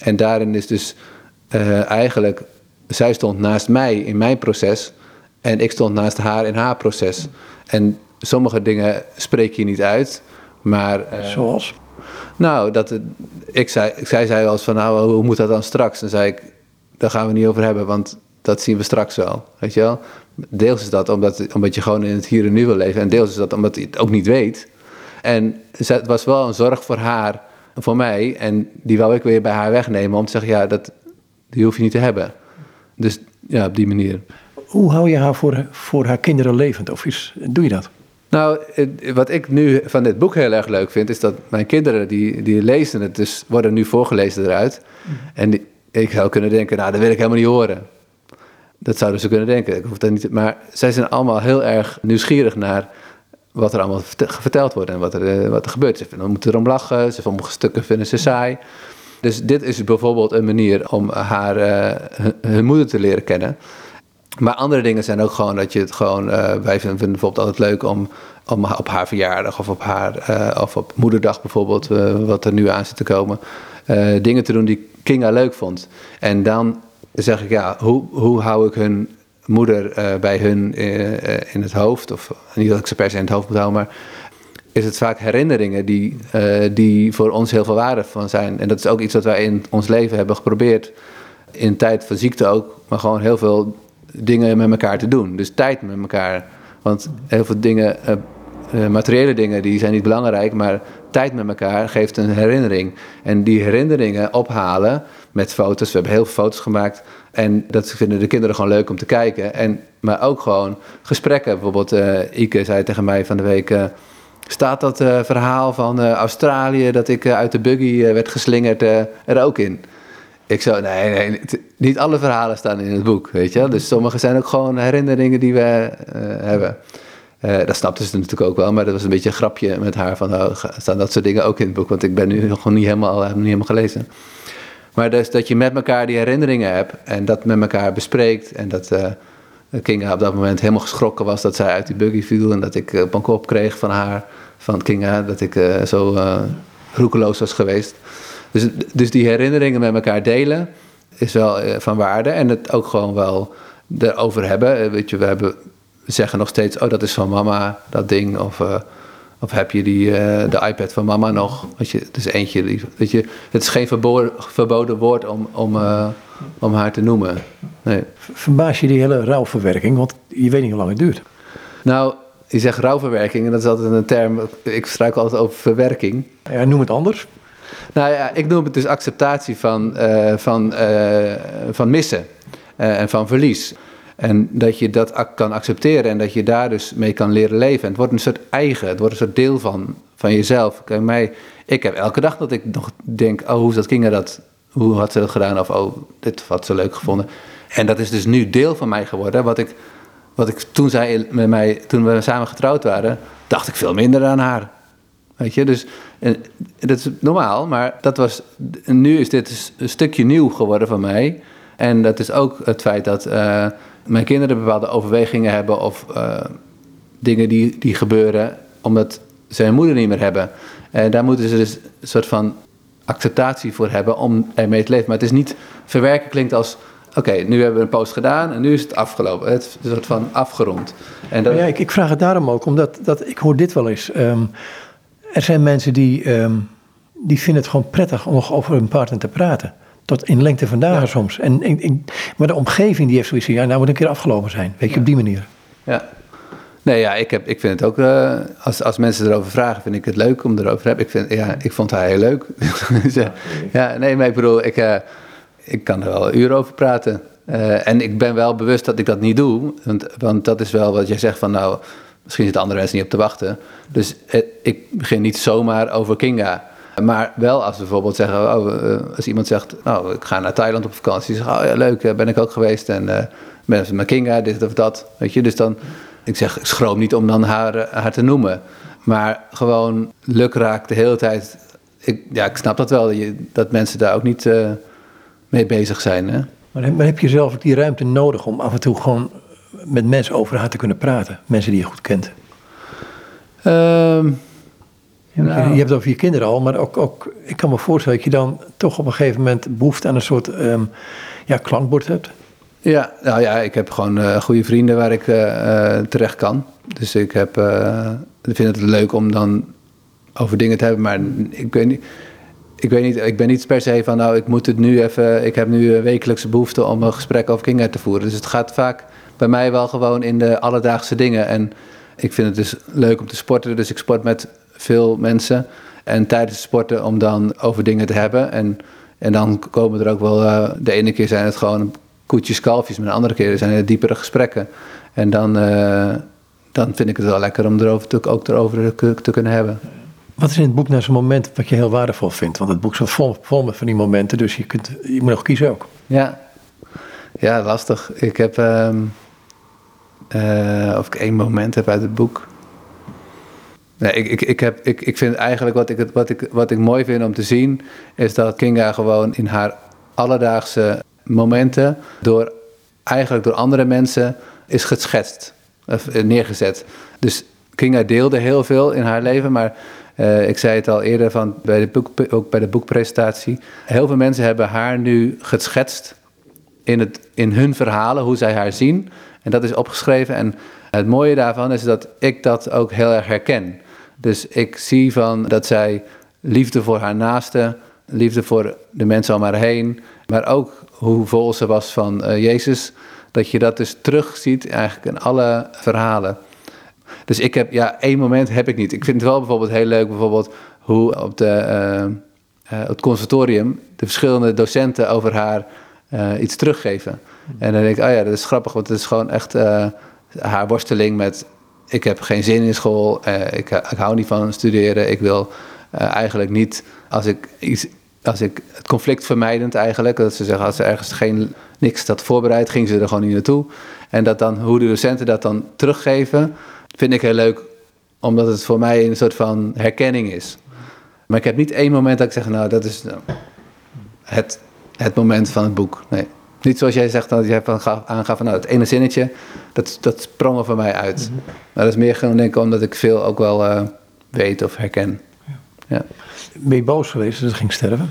En daarin is dus uh, eigenlijk, zij stond naast mij in mijn proces en ik stond naast haar in haar proces. En sommige dingen spreek je niet uit, maar... Uh, Zoals? Nou, dat, ik zei, zij zei wel eens van, nou, hoe moet dat dan straks? Dan zei ik, daar gaan we niet over hebben, want dat zien we straks wel. Weet je wel? Deels is dat omdat, omdat je gewoon in het hier en nu wil leven. En deels is dat omdat je het ook niet weet. En het was wel een zorg voor haar, voor mij. En die wou ik weer bij haar wegnemen om te zeggen, ja, dat, die hoef je niet te hebben. Dus ja, op die manier. Hoe hou je haar voor, voor haar kinderen levend? Of is, doe je dat? Nou, wat ik nu van dit boek heel erg leuk vind, is dat mijn kinderen, die, die lezen het, dus worden nu voorgelezen eruit. Mhm. En ik zou kunnen denken, nou, dat wil ik helemaal niet horen. Dat zouden ze kunnen denken. Ik hoef dat niet, maar zij zijn allemaal heel erg nieuwsgierig naar wat er allemaal verteld wordt en wat er, eh, wat er gebeurt. Ze moeten erom lachen, ze sommige stukken vinden ze saai. Dus dit is bijvoorbeeld een manier om haar, uh, hun moeder te leren kennen. Maar andere dingen zijn ook gewoon dat je het gewoon. Uh, wij vinden bijvoorbeeld altijd leuk om, om op haar verjaardag of op, haar, of op moederdag bijvoorbeeld, wat er nu aan zit te komen, dingen te doen die Kinga leuk vond. En dan zeg ik, ja, hoe, hoe hou ik hun moeder bij hun in het hoofd? Of niet dat ik ze per se in het hoofd moet houden, maar is het vaak herinneringen die, die voor ons heel veel waarde van zijn. En dat is ook iets wat wij in ons leven hebben geprobeerd. In tijd van ziekte ook, maar gewoon heel veel dingen met elkaar te doen. Dus tijd met elkaar. Want heel veel dingen, materiële dingen, die zijn niet belangrijk, maar tijd met elkaar geeft een herinnering. En die herinneringen ophalen met foto's. We hebben heel veel foto's gemaakt. En dat vinden de kinderen gewoon leuk om te kijken. En, maar ook gewoon gesprekken. Bijvoorbeeld, uh, Ike zei tegen mij van de week. Staat dat verhaal van Australië dat ik uit de buggy werd geslingerd er ook in? Ik zo, nee, nee, niet alle verhalen staan in het boek, weet je. Dus sommige zijn ook gewoon herinneringen die we hebben. Dat snapte ze natuurlijk ook wel, maar dat was een beetje een grapje met haar van, oh, staan dat soort dingen ook in het boek? Want ik ben nu gewoon niet helemaal, niet helemaal gelezen. Maar dus dat je met elkaar die herinneringen hebt en dat met elkaar bespreekt en dat uh, Kinga op dat moment helemaal geschrokken was dat zij uit die buggy viel en dat ik een kop kreeg van haar, van Kinga, dat ik zo roekeloos was geweest. Dus, dus die herinneringen met elkaar delen is wel eh, van waarde. En het ook gewoon wel erover hebben. Eh, weet je, we, hebben, we zeggen nog steeds, oh dat is van mama, dat ding. Of, of heb je die, uh, de iPad van mama nog? Weet je, het is eentje, die, weet je, het is geen verboden, verboden woord om, om, uh, om haar te noemen. Nee. Verbaas je die hele rouwverwerking? Want je weet niet hoe lang het duurt. Nou, je zegt rouwverwerking en dat is altijd een term, ik struikel altijd over verwerking. Ja, noem het anders. Nou ja, ik noem het dus acceptatie van, uh, van, van missen en van verlies. En dat je dat kan accepteren en dat je daar dus mee kan leren leven. En het wordt een soort eigen, het wordt een soort deel van, van jezelf. Kijk, mij, ik heb elke dag dat ik nog denk, oh, hoe dat ging dat? Hoe had ze dat gedaan? Of, oh, dit had ze leuk gevonden. En dat is dus nu deel van mij geworden. Wat ik, wat ik toen zei met mij, toen we samen getrouwd waren, dacht ik veel minder aan haar. Weet je, dus en, dat is normaal, maar dat was, nu is dit een stukje nieuw geworden van mij. En dat is ook het feit dat uh, mijn kinderen bepaalde overwegingen hebben of uh, dingen die, die gebeuren omdat ze hun moeder niet meer hebben. En daar moeten ze dus een soort van acceptatie voor hebben om ermee te leven. Maar het is niet verwerken klinkt als oké, nu hebben we een post gedaan en nu is het afgelopen. Het is een soort van afgerond. En ja, ik, ik, vraag het daarom ook, omdat dat, ik hoor dit wel eens. Um, er zijn mensen die, um, die vinden het gewoon prettig om nog over hun partner te praten. Tot in lengte van dagen soms. En, en, maar de omgeving die heeft zoiets van, ja, nou moet een keer afgelopen zijn. Weet je, op die manier. Ja. Nee, ja, ik, heb, ik vind het ook, uh, als, als mensen erover vragen, vind ik het leuk om erover te hebben. Ik, vind, ja, ik vond haar heel leuk. ja, nee, maar ik bedoel, ik, uh, ik kan er wel uren over praten. Uh, en ik ben wel bewust dat ik dat niet doe. Want, want dat is wel wat jij zegt van, nou, Misschien zitten andere mensen niet op te wachten. Dus eh, ik begin niet zomaar over Kinga. Maar wel als we bijvoorbeeld zeggen, oh, eh, als iemand zegt, nou, ik ga naar Thailand op vakantie. Zeg, oh ja, leuk, eh, ben ik ook geweest. En uh, ben met Kinga, dit of dat. Weet je, dus dan, ik zeg, ik schroom niet om dan haar, haar te noemen. Maar gewoon lukraak de hele tijd. Ik, ja, ik snap dat wel, dat, je, dat mensen daar ook niet uh, mee bezig zijn. Hè? Maar, maar heb je zelf ook die ruimte nodig om af en toe gewoon met mensen over haar te kunnen praten. Mensen die je goed kent. Ehm, Nou. je hebt het over je kinderen al, maar ook, ook, ik kan me voorstellen dat je dan toch op een gegeven moment behoefte aan een soort ehm, ja, klankbord hebt. Ja, nou ja, ik heb gewoon eh, goede vrienden waar ik eh, eh, terecht kan. Dus ik, heb, ik vind het leuk om dan over dingen te hebben. Maar ik weet, niet, ik weet niet, ik ben niet per se van, nou, ik moet het nu even... Ik heb nu een wekelijkse behoefte om een gesprek over Kinga te voeren. Dus het gaat vaak bij mij wel gewoon in de alledaagse dingen. En ik vind het dus leuk om te sporten. Dus ik sport met veel mensen. En tijdens het sporten om dan over dingen te hebben. En, en dan komen er ook wel... eh, de ene keer zijn het gewoon koetjes, kalfjes. Maar de andere keer zijn het diepere gesprekken. En dan, eh, dan vind ik het wel lekker om erover te, ook erover te, kunnen hebben. Wat is in het boek nou zo'n moment wat je heel waardevol vindt? Want het boek staat vol, vol met van die momenten, dus je, kunt, je moet nog kiezen ook. Ja, ja lastig. Ik heb... ehm, eh, of ik één moment heb uit het boek. Nee, ik, ik, ik, heb, ik, ik vind eigenlijk wat ik, wat, ik, wat ik mooi vind om te zien... is dat Kinga gewoon in haar alledaagse momenten... door, eigenlijk door andere mensen is geschetst. Of eh, neergezet. Dus Kinga deelde heel veel in haar leven... maar eh, ik zei het al eerder van bij de boek, ook bij de boekpresentatie... heel veel mensen hebben haar nu geschetst in, het, in hun verhalen, hoe zij haar zien. En dat is opgeschreven. En het mooie daarvan is dat ik dat ook heel erg herken. Dus ik zie van dat zij liefde voor haar naaste, liefde voor de mensen om haar heen, maar ook hoe vol ze was van eh, Jezus, dat je dat dus terugziet eigenlijk in alle verhalen. Dus ik heb, ja, één moment heb ik niet. Ik vind het wel bijvoorbeeld heel leuk, bijvoorbeeld hoe op de, eh, eh, het conservatorium de verschillende docenten over haar iets teruggeven. En dan denk ik, oh ja, dat is grappig, want het is gewoon echt haar worsteling met... ik heb geen zin in school, eh, ik, ik hou niet van studeren, ik wil eh, eigenlijk niet... als ik, iets, als ik het conflict vermijdend eigenlijk, dat ze zeggen als ze ergens geen, niks had voorbereid, ging ze er gewoon niet naartoe. En dat dan, hoe de docenten dat dan teruggeven, vind ik heel leuk, omdat het voor mij een soort van herkenning is. Maar ik heb niet één moment dat ik zeg, nou, dat is nou, het, het moment van het boek. Nee. Niet zoals jij zegt, dat jij van gaf- aangaf van, nou, het ene zinnetje, dat, dat sprong er voor mij uit. Maar dat is meer gewoon, denk ik, omdat ik veel ook wel eh, weet of herken. Ja. Ben je boos geweest dat ze ging sterven?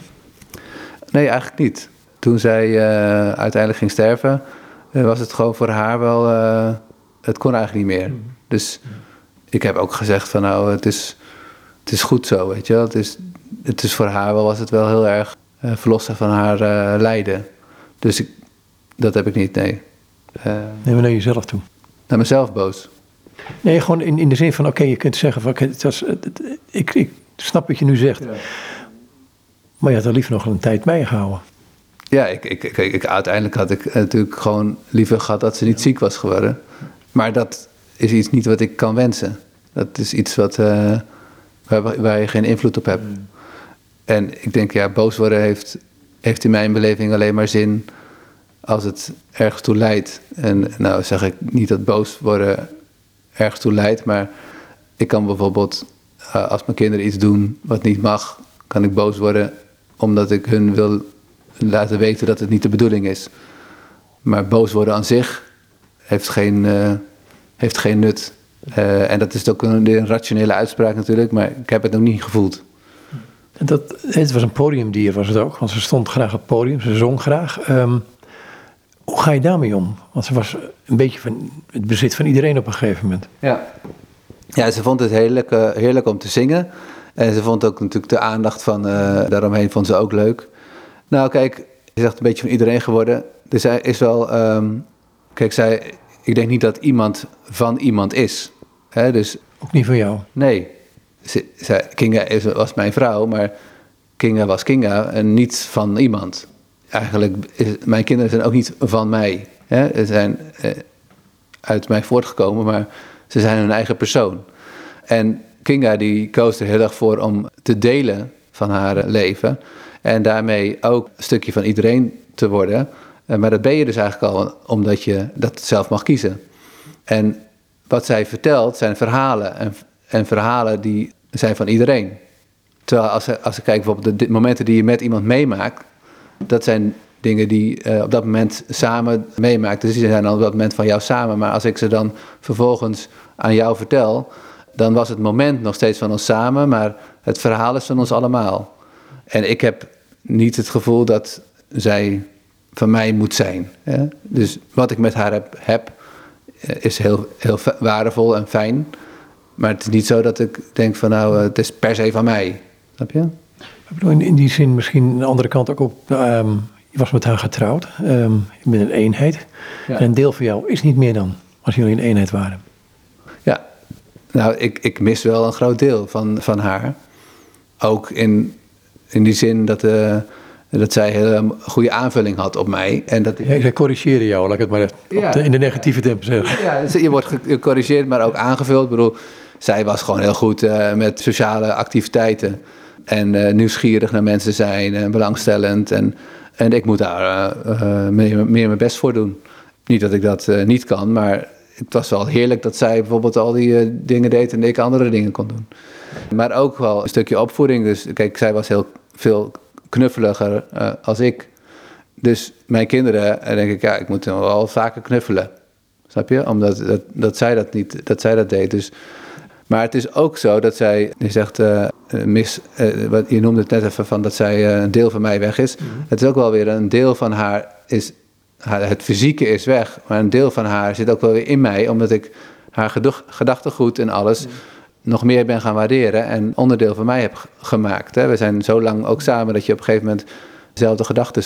Nee, eigenlijk niet. Toen zij eh, uiteindelijk ging sterven, eh, was het gewoon voor haar wel. het kon eigenlijk niet meer. Dus ik heb ook gezegd van nou, het is, het is goed zo, weet je wel. Het is, het is voor haar wel, was het wel heel erg verlossen van haar lijden. Dus ik, dat heb ik niet, nee. Eh, Nee, maar naar jezelf toe. naar mezelf boos. Nee, gewoon in, in de zin van, oké, je kunt zeggen van, het was, het- ik, ik snap wat je nu zegt. Maar je had er liever nog een tijd bij gehouden. Ja, ik, ik, ik, ik- uiteindelijk had ik natuurlijk gewoon liever gehad dat ze niet ziek was geworden. Maar dat is iets niet wat ik kan wensen. Dat is iets wat, eh, waar, waar je geen invloed op hebt. En ik denk, ja, boos worden heeft, heeft in mijn beleving alleen maar zin als het ergens toe leidt. En nou zeg ik niet dat boos worden ergens toe leidt, maar ik kan bijvoorbeeld, eh, als mijn kinderen iets doen wat niet mag, kan ik boos worden omdat ik hun wil laten weten dat het niet de bedoeling is. Maar boos worden aan zich heeft geen, eh, heeft geen nut. Eh, en dat is ook een, rationele uitspraak natuurlijk, maar ik heb het nog niet gevoeld. Dat, het was een podiumdier, was het ook. Want ze stond graag op het podium, ze zong graag. Ehm, hoe ga je daarmee om? Want ze was een beetje van het bezit van iedereen op een gegeven moment. Ja. Ja, ze vond het heerlijk, eh, heerlijk om te zingen. En ze vond ook natuurlijk de aandacht van eh, daaromheen vond ze ook leuk. Nou, kijk, ze zegt een beetje van iedereen geworden. Dus zij is wel. ehm, kijk, zij. Ik denk niet dat iemand van iemand is. Hè? Dus Ook niet van jou. nee. Ze, zij, Kinga is, was mijn vrouw, maar Kinga was Kinga en niet van iemand. Eigenlijk, is, mijn kinderen zijn ook niet van mij. Hè? Ze zijn eh, uit mij voortgekomen, maar ze zijn hun eigen persoon. En Kinga die koos er heel erg voor om te delen van haar eh, leven. En daarmee ook een stukje van iedereen te worden. Eh, Maar dat ben je dus eigenlijk al omdat je dat zelf mag kiezen. En wat zij vertelt zijn verhalen. En, en verhalen die zijn van iedereen. Terwijl als, als ik kijk bijvoorbeeld de momenten die je met iemand meemaakt. Dat zijn dingen die eh, op dat moment samen meemaakt. Dus die zijn dan op dat moment van jou samen. Maar als ik ze dan vervolgens aan jou vertel. dan was het moment nog steeds van ons samen, maar het verhaal is van ons allemaal. En ik heb niet het gevoel dat zij van mij moet zijn. Hè? Dus wat ik met haar heb, heb eh, is heel, heel waardevol en fijn. Maar het is niet zo dat ik denk van nou, eh, het is per se van mij. Snap je? In, in die zin misschien de andere kant ook op. Ehm, je was met haar getrouwd. Um, je bent een eenheid. En een deel van jou is niet meer dan als jullie een eenheid waren. Ja, nou, ik, ik mis wel een groot deel van, van haar. Ook in, in die zin dat, uh, dat zij een hele goede aanvulling had op mij. En dat ik... ja, zij corrigeerde jou, laat ik het maar even in de negatieve tempo zeggen. Ja, je wordt gecorrigeerd, maar ook aangevuld. Ik bedoel, zij was gewoon heel goed uh, met sociale activiteiten. En uh, nieuwsgierig naar mensen zijn en belangstellend. En, en ik moet daar meer, meer mijn best voor doen. Niet dat ik dat niet kan, maar het was wel heerlijk dat zij bijvoorbeeld al die dingen deed en ik andere dingen kon doen. Maar ook wel een stukje opvoeding. Dus kijk, zij was heel veel knuffeliger als ik. Dus mijn kinderen, denk ik, ja, ik moet wel vaker knuffelen. Snap je? Omdat dat, dat zij dat niet, dat zij dat deed. Dus, maar het is ook zo dat zij, je zegt, mis, wat, je noemde het net even van dat zij een deel van mij weg is. Mhm. Het is ook wel weer een deel van haar is het fysieke is weg, maar een deel van haar zit ook wel weer in mij, omdat ik haar gedachtegoed en alles nog meer ben gaan waarderen en onderdeel van mij heb gemaakt. Hè. We zijn zo lang ook samen dat je op een gegeven moment dezelfde gedachten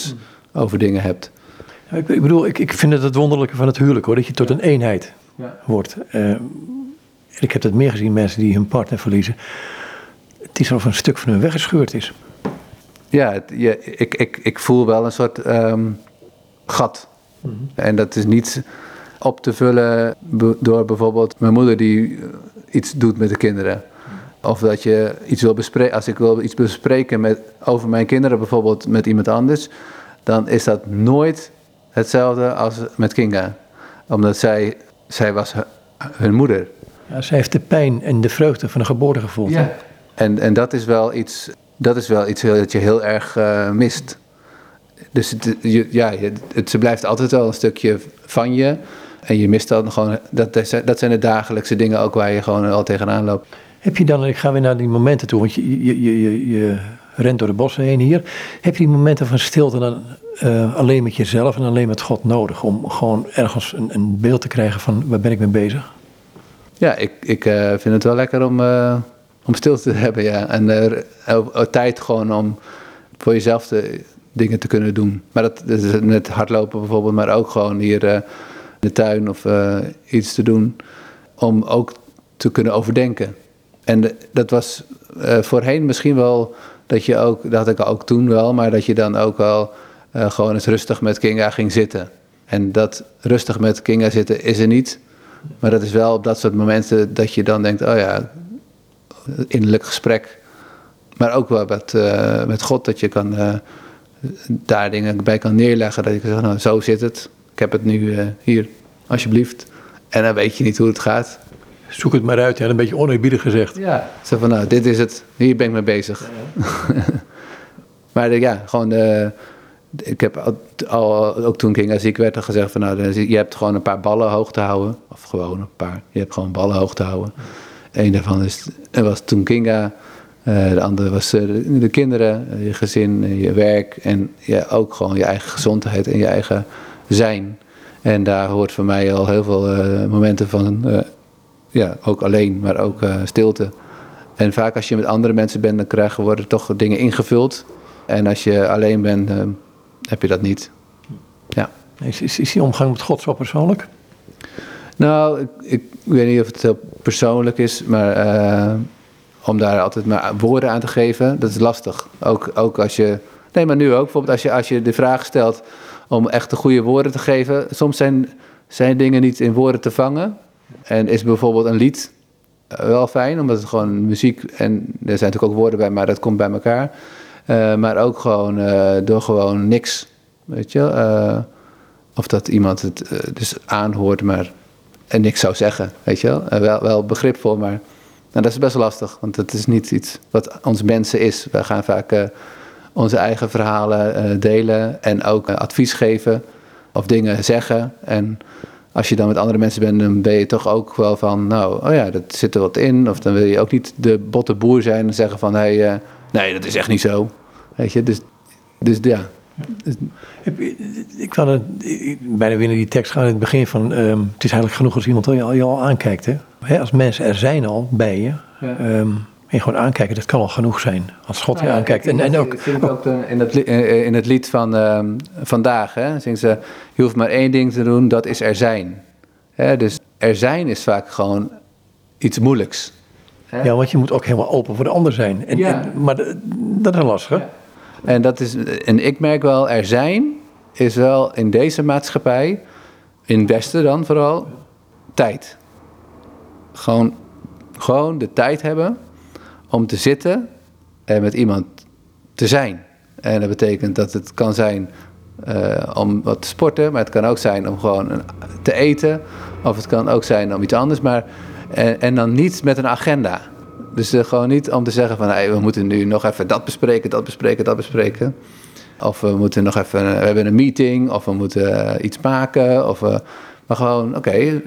over dingen hebt. ik, ik, bedoel, ik, ik vind het het wonderlijke van het huwelijk hoor, dat je tot een eenheid ja. wordt. Uh, ik heb het meer gezien, mensen die hun partner verliezen. Het is alsof een stuk van hun weggescheurd is. Ja, het, ik, ik, ik voel wel een soort um, gat. Mhm. En dat is niet op te vullen door bijvoorbeeld mijn moeder die eh, iets doet met de kinderen. Of dat je iets wil bespreken, als ik wil iets bespreken met, over mijn kinderen bijvoorbeeld met iemand anders, dan is dat nooit hetzelfde als met Kinga. Omdat zij, zij was hun moeder. Ja, zij heeft de pijn en de vreugde van de geboorte gevoeld. Ja. En, en dat is wel iets, dat is wel iets dat je heel erg uh, mist. Dus het, ja, het, ze blijft altijd wel een stukje van je. En je mist dan gewoon, dat, dat zijn de dagelijkse dingen ook waar je gewoon al tegenaan loopt. Heb je dan, ik ga weer naar die momenten toe, want je, je, je, je rent door de bossen heen hier. Heb je die momenten van stilte dan uh, alleen met jezelf en alleen met God nodig? Om gewoon ergens een, een beeld te krijgen van waar ben ik mee bezig? Ja, ik, ik uh, vind het wel lekker om, uh, om stilte te hebben, ja. En tijd gewoon om voor jezelf te, dingen te kunnen doen. Maar dat, dat is net hardlopen bijvoorbeeld, maar ook gewoon hier uh, in de tuin of uh, iets te doen. Om ook te kunnen overdenken. En dat was uh, voorheen misschien wel dat je ook, dat had ik ook toen wel, maar dat je dan ook wel gewoon eens rustig met Kinga ging zitten. En dat rustig met Kinga zitten is er niet. Maar dat is wel op dat soort momenten dat je dan denkt, oh ja, innerlijk gesprek. Maar ook wel met, met God, dat je kan daar dingen bij kan neerleggen. Dat ik zeg, nou zo zit het. Ik heb het nu uh, hier, alsjeblieft. En dan weet je niet hoe het gaat. Zoek het maar uit, ja, een beetje oneerbiedig gezegd. Ja, zo van nou, dit is het. Hier ben ik mee bezig. maar ja, gewoon ik heb al, ook toen Kinga ziek werd gezegd van nou, je hebt gewoon een paar ballen hoog te houden. Of gewoon een paar. Je hebt gewoon ballen hoog te houden. Eén daarvan is, was toen Kinga uh, de andere was uh, de kinderen, uh, je gezin, je werk en ja, ook gewoon je eigen gezondheid en je eigen zijn. En daar hoort voor mij al heel veel momenten van, ja, ook alleen, maar ook stilte. En vaak als je met andere mensen bent, dan krijgen worden toch dingen ingevuld. En als je alleen bent, heb je dat niet. Ja. Is, is, is die omgang met God zo persoonlijk? Nou, ik, ik weet niet of het heel persoonlijk is, maar om daar altijd maar woorden aan te geven, dat is lastig. Ook, ook als je, nee, maar nu ook, bijvoorbeeld als je, als je de vraag stelt om echt de goede woorden te geven. Soms zijn, zijn dingen niet in woorden te vangen. En is bijvoorbeeld een lied eh, wel fijn, omdat het gewoon muziek en er zijn natuurlijk ook woorden bij, maar dat komt bij elkaar. Uh, maar ook gewoon uh, door gewoon niks, weet je. Uh, of dat iemand het dus aanhoort, maar en niks zou zeggen, weet je wel. wel, begripvol, maar nou, dat is best lastig, want het is niet iets wat ons mensen is. We gaan vaak onze eigen verhalen delen en ook advies geven of dingen zeggen. En als je dan met andere mensen bent, dan ben je toch ook wel van, nou, oh ja, dat zit er wat in. Of dan wil je ook niet de botte boer zijn en zeggen van, hé, hey, nee, dat is echt niet zo. Weet je, dus, dus ja. Ik kan het, bijna weer naar die tekst gaan in het begin van, um, het is eigenlijk genoeg als iemand je al, je al aankijkt. Hè? Als mensen er zijn al bij je, ja. um, en gewoon aankijken, dat kan al genoeg zijn. Als God je nou aankijkt. En, en ook, ik ook in, het, in het lied van uh, vandaag, hè, zingt ze, je hoeft maar één ding te doen, dat is er zijn. Hè, dus er zijn is vaak gewoon iets moeilijks. Hè? Ja, want je moet ook helemaal open voor de ander zijn. En, ja. en, maar dat is lastig. Ja. En, dat is, en ik merk wel, er zijn is wel in deze maatschappij, in het Westen dan vooral, tijd. Gewoon, gewoon de tijd hebben om te zitten en met iemand te zijn. En dat betekent dat het kan zijn uh, om wat te sporten, maar het kan ook zijn om gewoon te eten. Of het kan ook zijn om iets anders. Maar, en, en dan niet met een agenda. Dus uh, gewoon niet om te zeggen van hey, we moeten nu nog even dat bespreken, dat bespreken, dat bespreken. Of we moeten nog even, we hebben een meeting, of we moeten uh, iets maken. Of, maar gewoon, oké.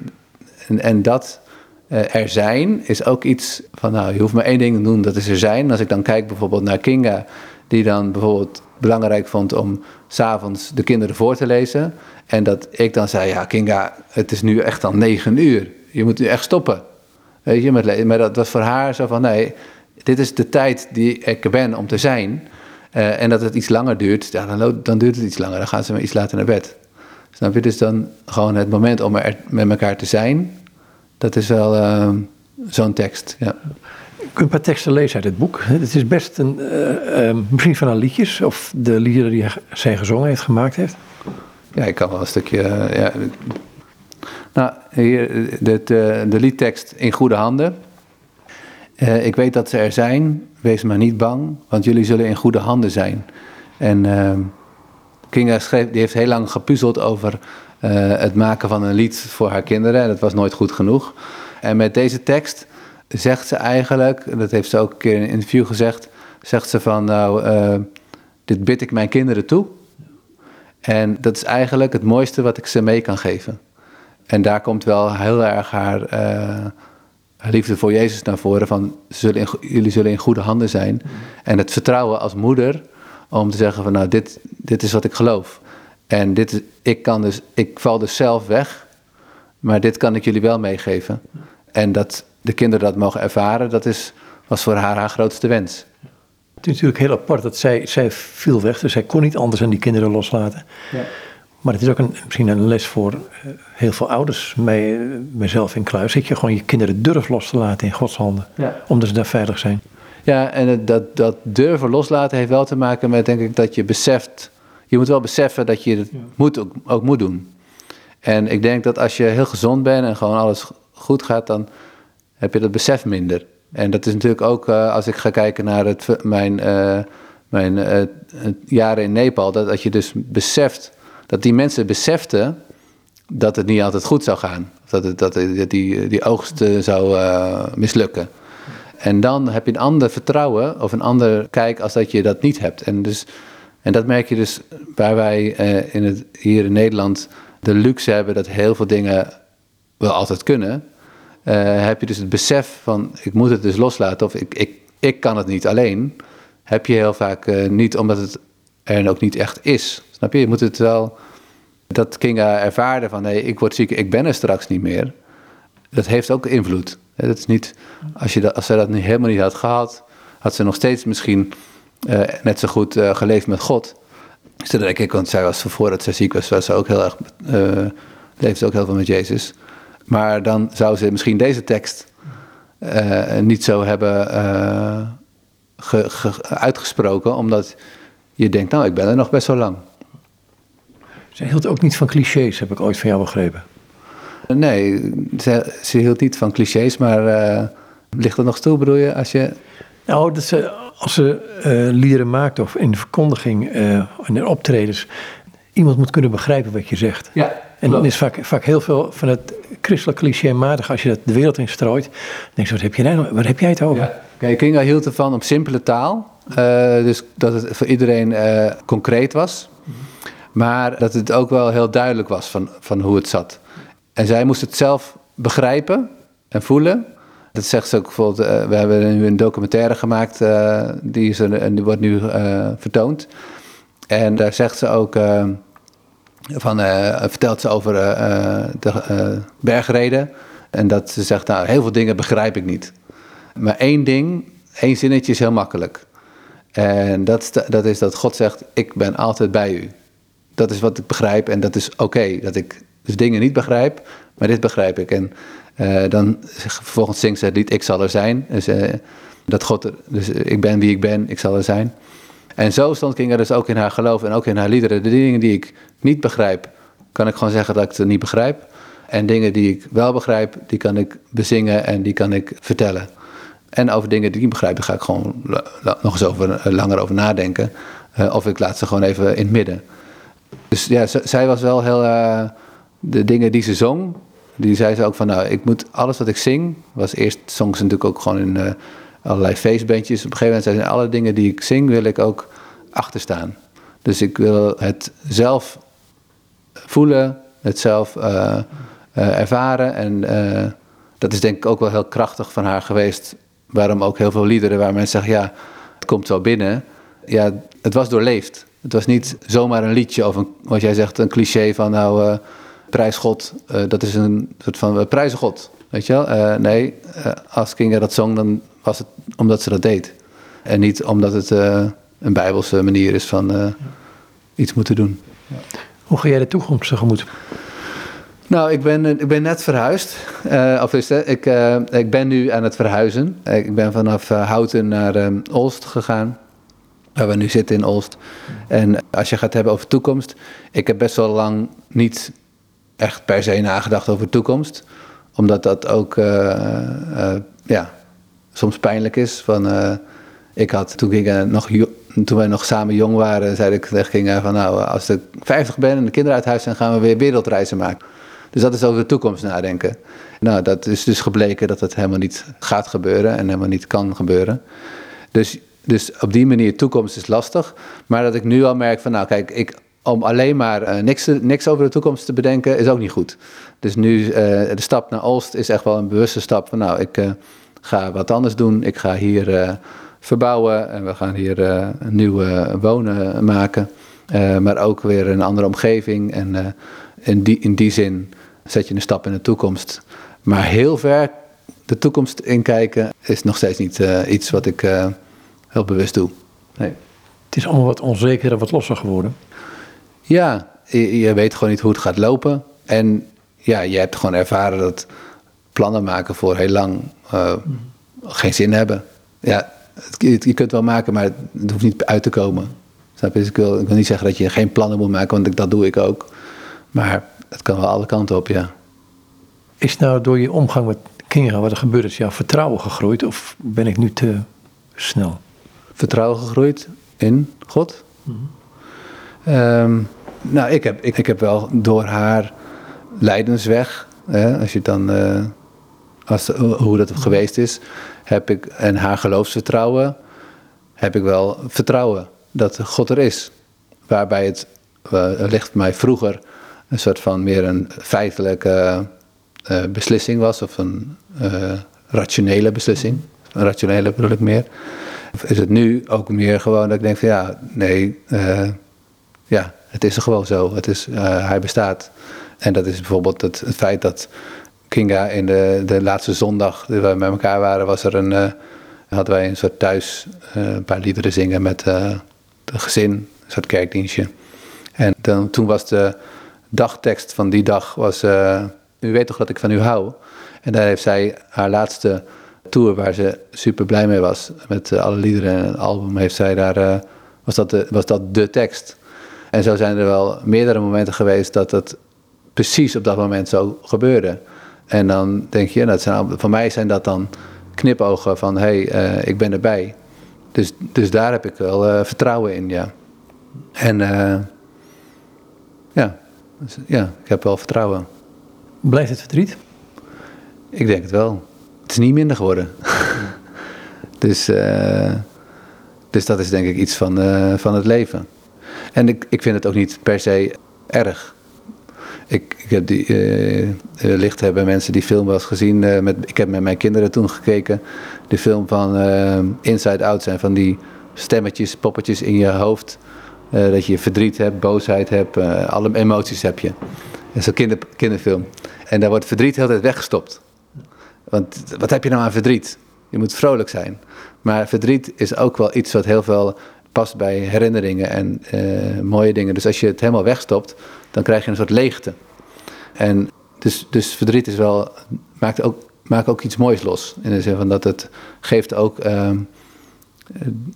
En, en dat er zijn is ook iets van, nou, je hoeft maar één ding te doen, dat is er zijn. Als ik dan kijk bijvoorbeeld naar Kinga, die dan bijvoorbeeld belangrijk vond om s'avonds de kinderen voor te lezen. En dat ik dan zei, ja Kinga, het is nu echt al negen uur. Je moet nu echt stoppen. Weet je, met. Maar dat was voor haar zo van, nee, dit is de tijd die ik ben om te zijn. Uh, en dat het iets langer duurt, ja, dan, dan duurt het iets langer. Dan gaan ze maar iets later naar bed. Snap je? Dus dan gewoon het moment om er met elkaar te zijn dat is wel uh, zo'n tekst, ja. Ik kun een paar teksten lezen uit het boek. Het is best een, uh, misschien van haar liedjes, of de liederen die zij gezongen heeft, gemaakt heeft. Ja, ik kan wel een stukje. ja. Nou, hier de, liedtekst in goede handen. ik weet dat ze er zijn, wees maar niet bang, want jullie zullen in goede handen zijn. En ehm, Kinga die heeft heel lang gepuzzeld over uh, het maken van een lied voor haar kinderen. En dat was nooit goed genoeg. En met deze tekst zegt ze eigenlijk, dat heeft ze ook een keer in een interview gezegd, zegt ze van nou, uh, dit bid ik mijn kinderen toe. En dat is eigenlijk het mooiste wat ik ze mee kan geven. En daar komt wel heel erg haar, uh, haar liefde voor Jezus naar voren. Van zullen in, jullie zullen in goede handen zijn. En het vertrouwen als moeder om te zeggen van nou dit, dit is wat ik geloof. En dit, ik, kan dus, ik val dus zelf weg, maar dit kan ik jullie wel meegeven. En dat de kinderen dat mogen ervaren, dat is, was voor haar haar grootste wens. Het is natuurlijk heel apart dat zij, zij viel weg, dus zij kon niet anders dan die kinderen loslaten. Ja. Maar het is ook een, misschien een les voor eh, heel veel ouders, mij, mijzelf in kluis, dat je gewoon je kinderen durft los te laten in Gods handen, ja. omdat ze daar veilig zijn. Ja, en dat, dat durven loslaten heeft wel te maken met, denk ik, dat je beseft je moet wel beseffen dat je het moet, ook, ook, moet doen. En ik denk dat als je heel gezond bent en gewoon alles goed gaat, dan heb je dat besef minder. En dat is natuurlijk ook, uh, als ik ga kijken naar het, mijn, uh, mijn uh, jaren in Nepal, dat, dat je dus beseft, dat die mensen beseften dat het niet altijd goed zou gaan. Dat, het, dat die, die oogst zou mislukken. En dan heb je een ander vertrouwen of een ander kijk als dat je dat niet hebt. En dus en dat merk je dus waar wij uh, in het, hier in Nederland de luxe hebben dat heel veel dingen wel altijd kunnen. Uh, heb je dus het besef van ik moet het dus loslaten of ik, ik, ik kan het niet alleen. Heb je heel vaak niet omdat het er ook niet echt is. Snap je? Je moet het wel. Dat Kinga ervaarde van nee, ik word ziek, ik ben er straks niet meer. Dat heeft ook invloed. Dat is niet, als, je dat, als ze dat nu helemaal niet had gehad, had ze nog steeds misschien uh, net zo goed uh, geleefd met God. Dus dat ik, want zij was voordat zij ziek was, was ze ook heel erg, uh, leefde ook heel veel met Jezus. Maar dan zou ze misschien deze tekst niet zo hebben ge, ge, uitgesproken, omdat je denkt, nou, ik ben er nog best wel lang. Ze hield ook niet van clichés, heb ik ooit van jou begrepen. Nee, ze, ze hield niet van clichés, maar ligt er nog toe, bedoel je, als je... Nou, dat ze als ze uh, liederen maakt of in de verkondiging uh, en in optredens, iemand moet kunnen begrijpen wat je zegt. Ja, en dan is vaak, vaak heel veel van het christelijk clichématig, als je dat de wereld in strooit, dan denk je, wat heb, je nou, wat heb jij het over? Ja. Kijk, Kinga hield ervan op simpele taal, uh, dus dat het voor iedereen concreet was. Maar dat het ook wel heel duidelijk was van, van hoe het zat. En zij moest het zelf begrijpen en voelen. Dat zegt ze ook bijvoorbeeld, uh, we hebben nu een documentaire gemaakt, die, is er, die wordt nu vertoond. En daar zegt ze ook, van, vertelt ze over de bergreden. En dat ze zegt, nou, heel veel dingen begrijp ik niet. Maar één ding, één zinnetje is heel makkelijk. En dat, dat is dat God zegt, ik ben altijd bij u. Dat is wat ik begrijp en dat is oké. dat ik dus dingen niet begrijp, maar dit begrijp ik. En uh, dan vervolgens zingt ze het lied Ik zal er zijn. Dus, uh, dat God, dus ik ben wie ik ben, ik zal er zijn. En zo stond Kinga dus ook in haar geloof en ook in haar liederen. De dingen die ik niet begrijp, kan ik gewoon zeggen dat ik ze niet begrijp. En dingen die ik wel begrijp, die kan ik bezingen en die kan ik vertellen. En over dingen die ik niet begrijp, daar ga ik gewoon nog eens over, eh, langer over nadenken. Uh, of ik laat ze gewoon even in het midden. Dus ja, zij was wel heel. Uh, de dingen die ze zong, die zei ze ook van, nou, ik moet alles wat ik zing, was eerst zong ze natuurlijk ook gewoon in allerlei feestbandjes. Op een gegeven moment zei ze, alle dingen die ik zing, wil ik ook achterstaan. Dus ik wil het zelf voelen, het zelf ervaren. En dat is denk ik ook wel heel krachtig van haar geweest. Waarom ook heel veel liederen waar mensen zeggen, ja, het komt wel binnen. Ja, het was doorleefd. Het was niet zomaar een liedje of een, wat jij zegt, een cliché van nou prijs God, uh, dat is een soort van uh, prijzen God. Weet je wel? Nee, als Kinga dat zong, dan was het omdat ze dat deed. En niet omdat het een bijbelse manier is van iets moeten doen. Hoe ga jij de toekomst tegemoet? Nou, ik ben, ik ben net verhuisd. of is het, ik, ik ben nu aan het verhuizen. Ik ben vanaf Houten naar Olst gegaan waar we nu zitten in Olst. En als je gaat hebben over toekomst, ik heb best wel lang niet echt per se nagedacht over toekomst. Omdat dat ook uh, ja, soms pijnlijk is. Van, uh, ik had, toen, nog, toen wij nog samen jong waren, zei ik tegen Kinga van nou, als ik 50 ben en de kinderen uit huis zijn, gaan we weer wereldreizen maken. Dus dat is over de toekomst nadenken. Nou, dat is dus gebleken dat het helemaal niet gaat gebeuren en helemaal niet kan gebeuren. Dus, dus op die manier, toekomst is lastig. Maar dat ik nu al merk van, nou kijk, ik, om alleen maar uh, niks, niks over de toekomst te bedenken is ook niet goed. Dus nu uh, de stap naar Oost is echt wel een bewuste stap van nou, ik uh, ga wat anders doen. Ik ga hier verbouwen en we gaan hier een nieuwe wonen maken. maar ook weer een andere omgeving. En in, die, in die zin zet je een stap in de toekomst. Maar heel ver de toekomst inkijken is nog steeds niet iets wat ik heel bewust doe. Nee. Het is allemaal wat onzeker en wat losser geworden. Ja, je, weet gewoon niet hoe het gaat lopen. En ja, je hebt gewoon ervaren dat plannen maken voor heel lang uh, geen zin hebben. Ja, het, je kunt wel maken, maar het hoeft niet uit te komen. Snap je? Dus ik, wil, ik wil niet zeggen dat je geen plannen moet maken, want dat doe ik ook. Maar het kan wel alle kanten op, ja. Is nou door je omgang met kinderen, wat er gebeurd is, jouw vertrouwen gegroeid? Of ben ik nu te snel? Vertrouwen gegroeid in God? Mm -hmm. Nou, ik heb, ik, ik heb wel door haar lijdensweg, hè, als je dan, uh, als, hoe dat geweest is, heb ik, en haar geloofsvertrouwen, heb ik wel vertrouwen dat God er is. Waarbij het uh, ligt mij vroeger een soort van meer een feitelijke uh, beslissing was, of een rationele beslissing. Een rationele bedoel ik meer. Is het nu ook meer gewoon dat ik denk van ja, nee, ja, het is er gewoon zo. Het is, hij bestaat. En dat is bijvoorbeeld het, het, feit dat Kinga in de, de laatste zondag dat we met elkaar waren, was er een, hadden wij een soort thuis een paar liederen zingen met de gezin, een soort kerkdienstje. En dan, toen was de dagtekst van die dag, was, u weet toch dat ik van u hou? En daar heeft zij haar laatste tour, waar ze super blij mee was, met alle liederen en het album, heeft zij daar, was, dat de, was dat de tekst. En zo zijn er wel meerdere momenten geweest dat het precies op dat moment zo gebeurde. En dan denk je, dat zijn, voor mij zijn dat dan knipogen van hé, hey, ik ben erbij. Dus, dus daar heb ik wel vertrouwen in, ja. En dus, ja, ik heb wel vertrouwen. Blijft het verdriet? Ik denk het wel. Het is niet minder geworden. dus, dus dat is denk ik iets van, van het leven. En ik, ik vind het ook niet per se erg. ik, ik heb die, uh, licht hebben mensen die film wel eens gezien. Uh, met, ik heb met mijn kinderen toen gekeken. De film van Inside Out zijn van die stemmetjes, poppetjes in je hoofd. Dat je verdriet hebt, boosheid hebt, alle emoties heb je. Dat is een kinder, kinderfilm. En daar wordt verdriet heel tijd weggestopt. Want wat heb je nou aan verdriet? Je moet vrolijk zijn. Maar verdriet is ook wel iets wat heel veel past bij herinneringen en mooie dingen. Dus als je het helemaal wegstopt, dan krijg je een soort leegte. En dus, dus verdriet is wel, maakt ook, maakt ook iets moois los. In de zin van dat het geeft ook uh,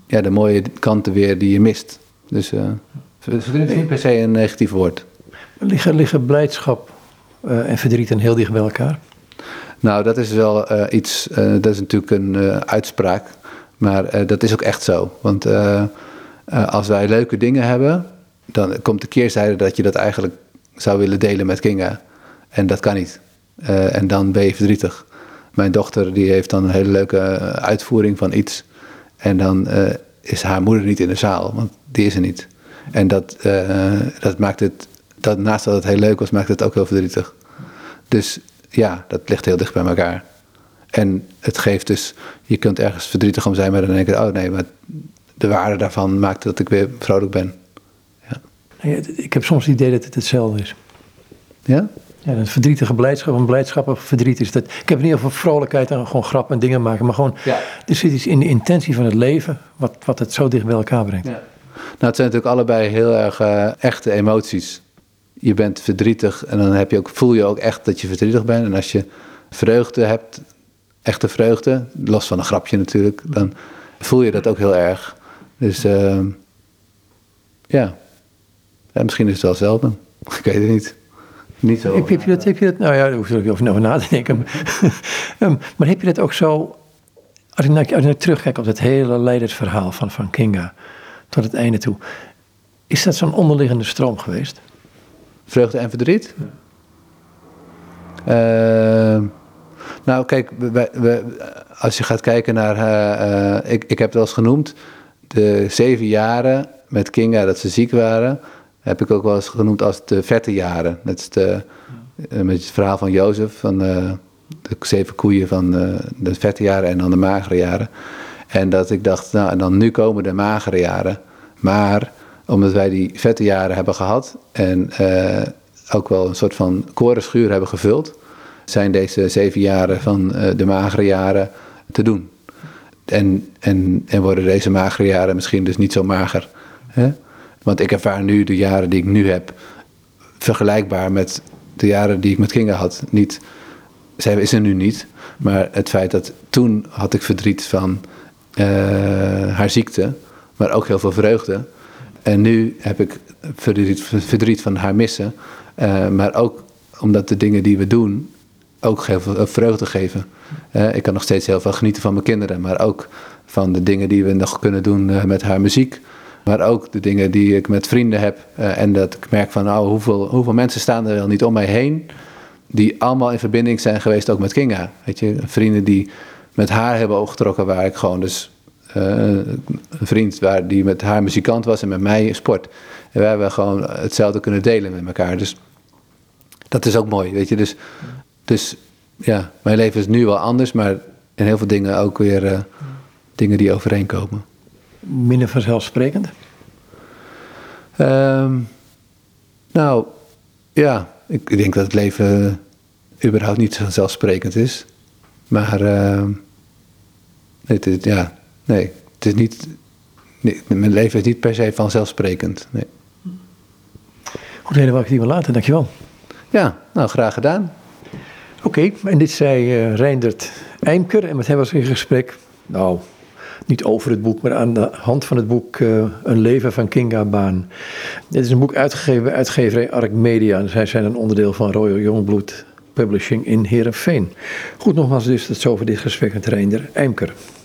ja, de mooie kanten weer die je mist. Dus uh, verdriet is niet per se een negatief woord. Liggen, liggen blijdschap uh, en verdriet dan heel dicht bij elkaar? Nou, dat is wel uh, iets, uh, dat is natuurlijk een uitspraak, maar dat is ook echt zo. Want als wij leuke dingen hebben, dan komt de keerzijde dat je dat eigenlijk zou willen delen met Kinga. En dat kan niet. En dan ben je verdrietig. Mijn dochter die heeft dan een hele leuke eh, uitvoering van iets. En dan is haar moeder niet in de zaal, want die is er niet. En dat, uh, dat maakt het, dat, naast dat het heel leuk was, maakt het ook heel verdrietig. Dus ja, dat ligt heel dicht bij elkaar. En het geeft dus, je kunt ergens verdrietig om zijn, maar dan denk je, oh nee, maar de waarde daarvan maakt dat ik weer vrolijk ben. Ik heb soms het idee dat het hetzelfde is. Ja? Ja, een verdrietige blijdschap, een blijdschap of verdriet is dat. Ik heb in ieder geval vrolijkheid en gewoon grap en dingen maken, maar gewoon, ja. er zit iets in de intentie van het leven, wat, wat het zo dicht bij elkaar brengt. Ja. Nou, het zijn natuurlijk allebei heel erg uh, echte emoties. Je bent verdrietig en dan heb je ook, voel je ook echt dat je verdrietig bent. En als je vreugde hebt, echte vreugde, los van een grapje natuurlijk, dan voel je dat ook heel erg. Dus uh, ja. Ja, misschien is het wel zelden. Ik weet het niet. Niet zo. Heb, heb, je dat, heb je dat, nou ja, daar hoef je er over na te denken. um, maar heb je dat ook zo, als ik, naar, als ik terugkijk op het hele leidersverhaal van, van Kinga, tot het einde toe, is dat zo'n onderliggende stroom geweest? Vreugde en verdriet? Ja. Uh, nou, kijk, we, we, als je gaat kijken naar, uh, uh, ik, ik heb het wel eens genoemd, de zeven jaren met Kinga dat ze ziek waren, heb ik ook wel eens genoemd als de vette jaren. Dat is de, ja. met het verhaal van Jozef, van uh, de zeven koeien van uh, de vette jaren en dan de magere jaren. En dat ik dacht, nou, en dan nu komen de magere jaren. Maar omdat wij die vette jaren hebben gehad en uh, ook wel een soort van korenschuur hebben gevuld, zijn deze zeven jaren van de magere jaren te doen. En, en, en worden deze magere jaren misschien dus niet zo mager. Hè? Want ik ervaar nu de jaren die ik nu heb vergelijkbaar met de jaren die ik met Kinga had. Niet, zij is er nu niet, maar het feit dat toen had ik verdriet van uh, haar ziekte, maar ook heel veel vreugde. En nu heb ik verdriet, van haar missen, uh, maar ook omdat de dingen die we doen ook heel veel vreugde geven. Ik kan nog steeds heel veel genieten van mijn kinderen, maar ook van de dingen die we nog kunnen doen met haar muziek. Maar ook de dingen die ik met vrienden heb. Uh, en dat ik merk van, nou, hoeveel, hoeveel mensen staan er wel niet om mij heen. Die allemaal in verbinding zijn geweest ook met Kinga. Weet je, vrienden die met haar hebben opgetrokken, waar ik gewoon dus. Uh, een vriend waar, die met haar muzikant was en met mij sport. En wij hebben gewoon hetzelfde kunnen delen met elkaar. Dus dat is ook mooi, weet je. Dus, dus ja, mijn leven is nu wel anders, maar in heel veel dingen ook weer uh, dingen die overeenkomen minder vanzelfsprekend? Um, nou, ja, ik denk dat het leven überhaupt niet vanzelfsprekend is. Maar uh, het, ja, nee, het is niet, nee, mijn leven is niet per se vanzelfsprekend. Nee. Goed, hele wat ik hier wil laten, dankjewel. Ja, nou graag gedaan. Oké, okay, en dit zei uh, Reindert Eimker en met hem was in gesprek. Nou, niet over het boek, maar aan de hand van het boek uh, Een leven van Kinga Baan. Dit is een boek uitgegeven bij uitgeverij Ark Media. En zij zijn een onderdeel van Royal Youngblood Publishing in Heerenveen. Goed, nogmaals dus, dat zo voor dit gesprek met Reinder Eimker.